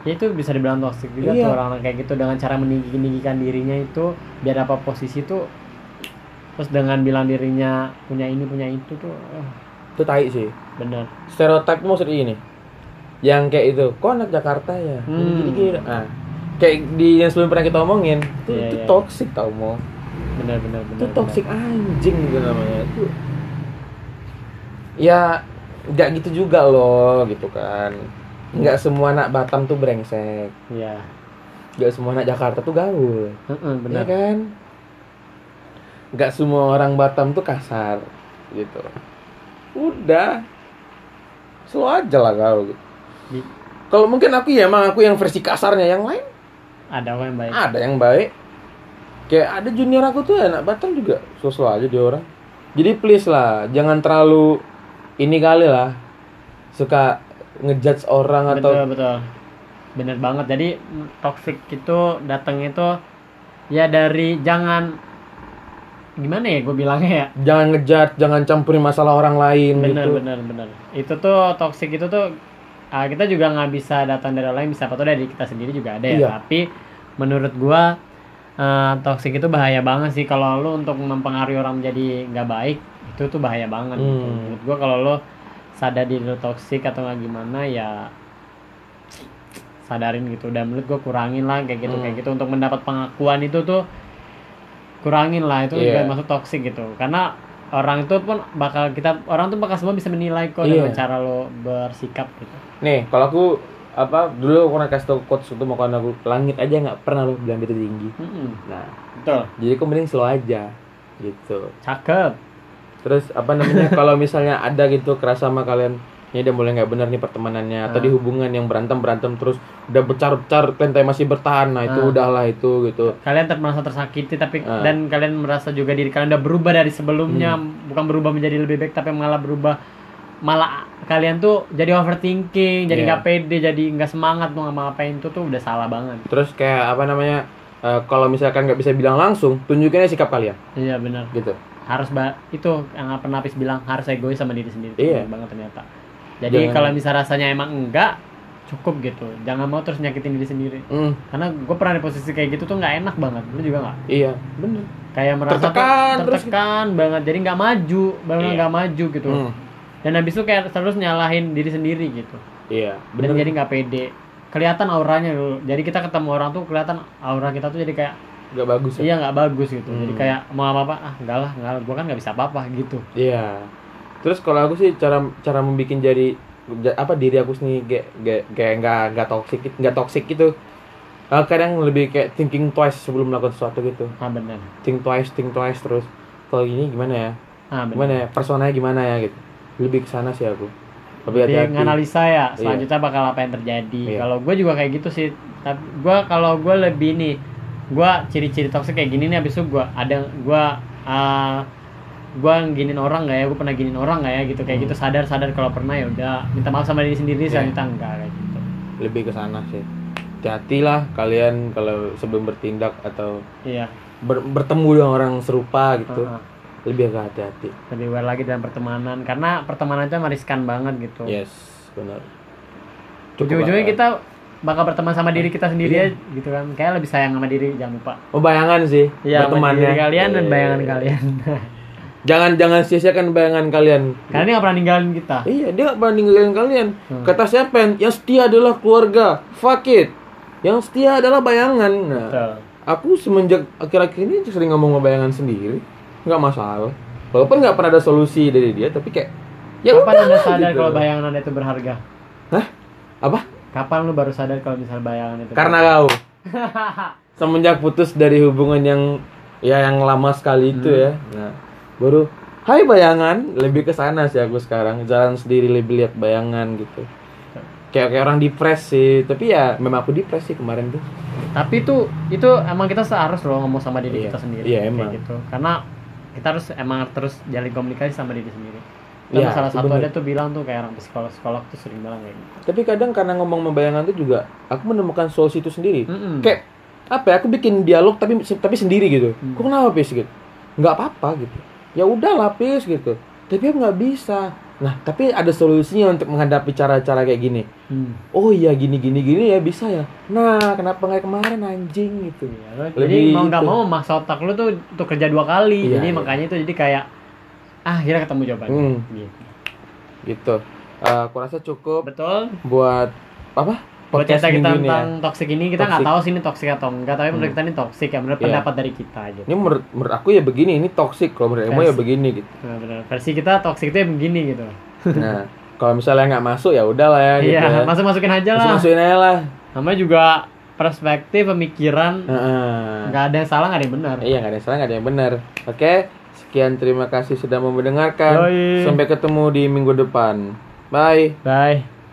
Ya itu bisa dibilang toxic juga Iya. tuh orang-orang kayak gitu dengan cara meninggi-ninggikan dirinya itu biar apa posisi tuh terus dengan bilang dirinya punya ini punya itu tuh eh, Itu tai sih. bener Stereotip maksudnya ini. Yang kayak itu, kok anak Jakarta ya? Hmm. Gini gini. Ah. Kayak di yang sebelum pernah kita omongin, itu, Iya, itu iya. toxic tau mau. bener bener bener Itu bener. toxic anjing gitu namanya. Itu ya nggak gitu juga loh gitu kan. Nggak semua anak Batam tuh brengsek. Iya Nggak semua anak Jakarta tuh gaul. Heeh, Iya bener kan? Nggak semua orang Batam tuh kasar gitu. Udah. Slow aja lah kau gitu. Kalau mungkin aku ya emang aku yang versi kasarnya yang lain ada yang baik ada yang baik. Kayak ada junior aku tuh anak Batam juga slow aja dia orang. Jadi please lah, jangan terlalu ini kali lah suka ngejudge orang atau betul. Betul bener banget. Jadi toxic itu datang itu ya dari jangan gimana ya gue bilangnya ya? Jangan ngejudge, jangan campurin masalah orang lain bener gitu. bener bener. Itu tuh toxic itu tuh ah, kita juga nggak bisa datang dari orang lain bisa apa tuh dari kita sendiri juga ada ya. Iya. tapi menurut gua eh, toxic itu bahaya banget sih kalau lu untuk mempengaruhi orang menjadi nggak baik itu tuh bahaya banget gitu. Hmm. menurut gua kalau lu sadar diri lu toxic atau nggak gimana ya sadarin gitu dan menurut gua kurangin lah kayak gitu Hmm. kayak gitu untuk mendapat pengakuan itu tuh kurangin lah itu Iya. juga masuk toxic gitu karena orang itu pun bakal kita orang tuh bakal semua bisa menilai kok Iya. dengan cara lo bersikap gitu Nih, kalau aku apa dulu aku pernah kasih tau coach untuk mau aku langit aja nggak pernah lo bilang itu tinggi. Mm-mm. Nah, betul jadi aku mending slow aja gitu. cakep Terus apa namanya <laughs> kalau misalnya ada gitu kerasa sama kalian ini udah mulai nggak benar nih pertemanannya atau Ah. di hubungan yang berantem berantem terus udah bercar-car kalian tapi masih bertahan nah itu Ah. udahlah itu gitu kalian ter- merasa tersakiti tapi Ah. dan kalian merasa juga diri kalian udah berubah dari sebelumnya Hmm. bukan berubah menjadi lebih baik tapi malah berubah malah kalian tuh jadi overthinking jadi Iya. nggak pede jadi nggak semangat mau ngapain itu tuh udah salah banget terus kayak apa namanya eh, kalau misalkan nggak bisa bilang langsung tunjukin aja sikap kalian iya benar gitu harus ba itu yang pernah Apis bilang harus egois sama diri sendiri. Iya. Bener banget ternyata. Jadi kalau misal rasanya emang enggak cukup gitu. Jangan mau terus nyakitin diri sendiri. Hmm, karena gue pernah di posisi kayak gitu tuh nggak enak banget. Lu juga nggak? Iya bener. Kayak merasa tuh Tertekan terus tertekan banget. Jadi nggak maju benar Iya. nggak maju gitu. Hmm, dan habis itu kayak terus nyalahin diri sendiri gitu. Iya dan bener. jadi nggak pede. Kelihatan auranya dulu. Jadi kita ketemu orang tuh kelihatan aura kita tuh jadi kayak nggak bagus ya iya nggak bagus gitu jadi Hmm. kayak mau apa apa ah enggak lah enggak lah gue kan nggak bisa apa apa gitu Iya. Terus kalau aku sih cara cara membikin jadi ja- apa diri aku sendiri kayak kayak nggak nggak toxic nggak toxic gitu. Eh, kadang lebih kayak thinking twice sebelum melakukan sesuatu gitu. ah benar Think twice, think twice terus. Kalau gini gimana ya? ah benar Gimana ya? Personanya gimana ya gitu. Lebih ke sana sih aku. Lebih Jadi hati-hati. nganalisa ya selanjutnya bakal apa yang terjadi. Iya. Kalau gue juga kayak gitu sih. Tapi gue kalau gue lebih nih, gue ciri-ciri toxic kayak gini nih. Abis itu gue ada gue uh, gue ginin orang nggak ya? Gue pernah ginin orang nggak ya? Gitu kayak Hmm. gitu sadar sadar kalau pernah ya udah minta maaf sama diri sendiri. Iya. Selanjutnya enggak kayak gitu. Lebih ke sana sih. Hati-hatilah kalian kalau sebelum bertindak atau Iya. ber- bertemu dengan orang serupa gitu. uh-uh. lebih agak hati-hati lebih aware lagi dalam pertemanan karena pertemanan itu meriskan banget gitu yes benar ujung-ujungnya lah. kita bakal berteman sama diri kita sendiri Iya. ya gitu kan kayak lebih sayang sama diri jangan lupa oh bayangan sih sama bertemannya. diri kalian dan Iya. bayangan kalian. <laughs> jangan jangan sia-siakan bayangan kalian Karena dia nggak pernah ninggalin kita. iya dia gak pernah ninggalin kalian Hmm. kata siapa yang setia adalah keluarga fuck it yang setia adalah bayangan nah Betul. aku semenjak akhir-akhir ini sering ngomong sama bayangan sendiri nggak masalah walaupun nggak pernah ada solusi dari dia tapi kayak ya Kapan udah anda sadar gitu. kalau bayangan anda itu berharga? Hah? apa Kapan lu baru sadar kalau misal bayangan itu? karena kau semenjak putus dari hubungan yang ya yang lama sekali itu Hmm. ya nah baru Hai bayangan lebih ke sana sih aku sekarang jalan sendiri lebih lihat bayangan gitu kayak kayak orang depres sih tapi ya memang aku depres sih kemarin tuh Tapi itu itu emang kita seharus loh ngomong sama diri Iya. kita sendiri. Iya, kayak emang. gitu. Karena kita harus emang terus jalin komunikasi sama diri sendiri. Dan Iya, salah satu ada tuh bilang tuh kayak orang psikolog psikolog tuh sering bilang kayak gitu. tapi kadang karena ngomong sama bayangan tuh juga aku menemukan solusi itu sendiri Mm-mm. kayak apa ya aku bikin dialog tapi tapi sendiri gitu Hmm. kok kenapa pis gitu nggak apa-apa gitu ya udah lapis gitu tapi aku nggak bisa nah tapi ada solusinya untuk menghadapi cara-cara kayak gini Hmm. oh iya gini gini gini ya bisa ya nah kenapa nggak kemarin anjing gitu Lebih jadi mau nggak mau memaksa otak lu tuh untuk kerja dua kali. Iya, jadi iya. makanya itu jadi kayak ah akhirnya ketemu jawabannya. Hmm. Gitu. gitu Eh, aku rasa cukup Betul. buat apa Buat cerita kita ya. tentang toxic ini kita nggak tahu sih ini toxic atau enggak, tapi menurut Hmm. kita ini toxic ya, menurut Iya. pendapat dari kita aja. ini menurut, menurut aku ya begini ini toxic kalau menurut emo ya begini gitu Nah, benar. Versi kita toxic itu ya begini gitu. <laughs> nah kalau misalnya nggak masuk ya udah lah ya gitu Iya, ya. masuk masukin aja lah. Masuk-masukin aja lah Namanya juga perspektif, pemikiran, nggak ada yang salah, nggak ada yang benar. Iya nggak ada yang salah nggak ada yang benar. Oke, sekian terima kasih sudah mau mendengarkan. Yoi. Sampai ketemu di minggu depan. Bye. Bye.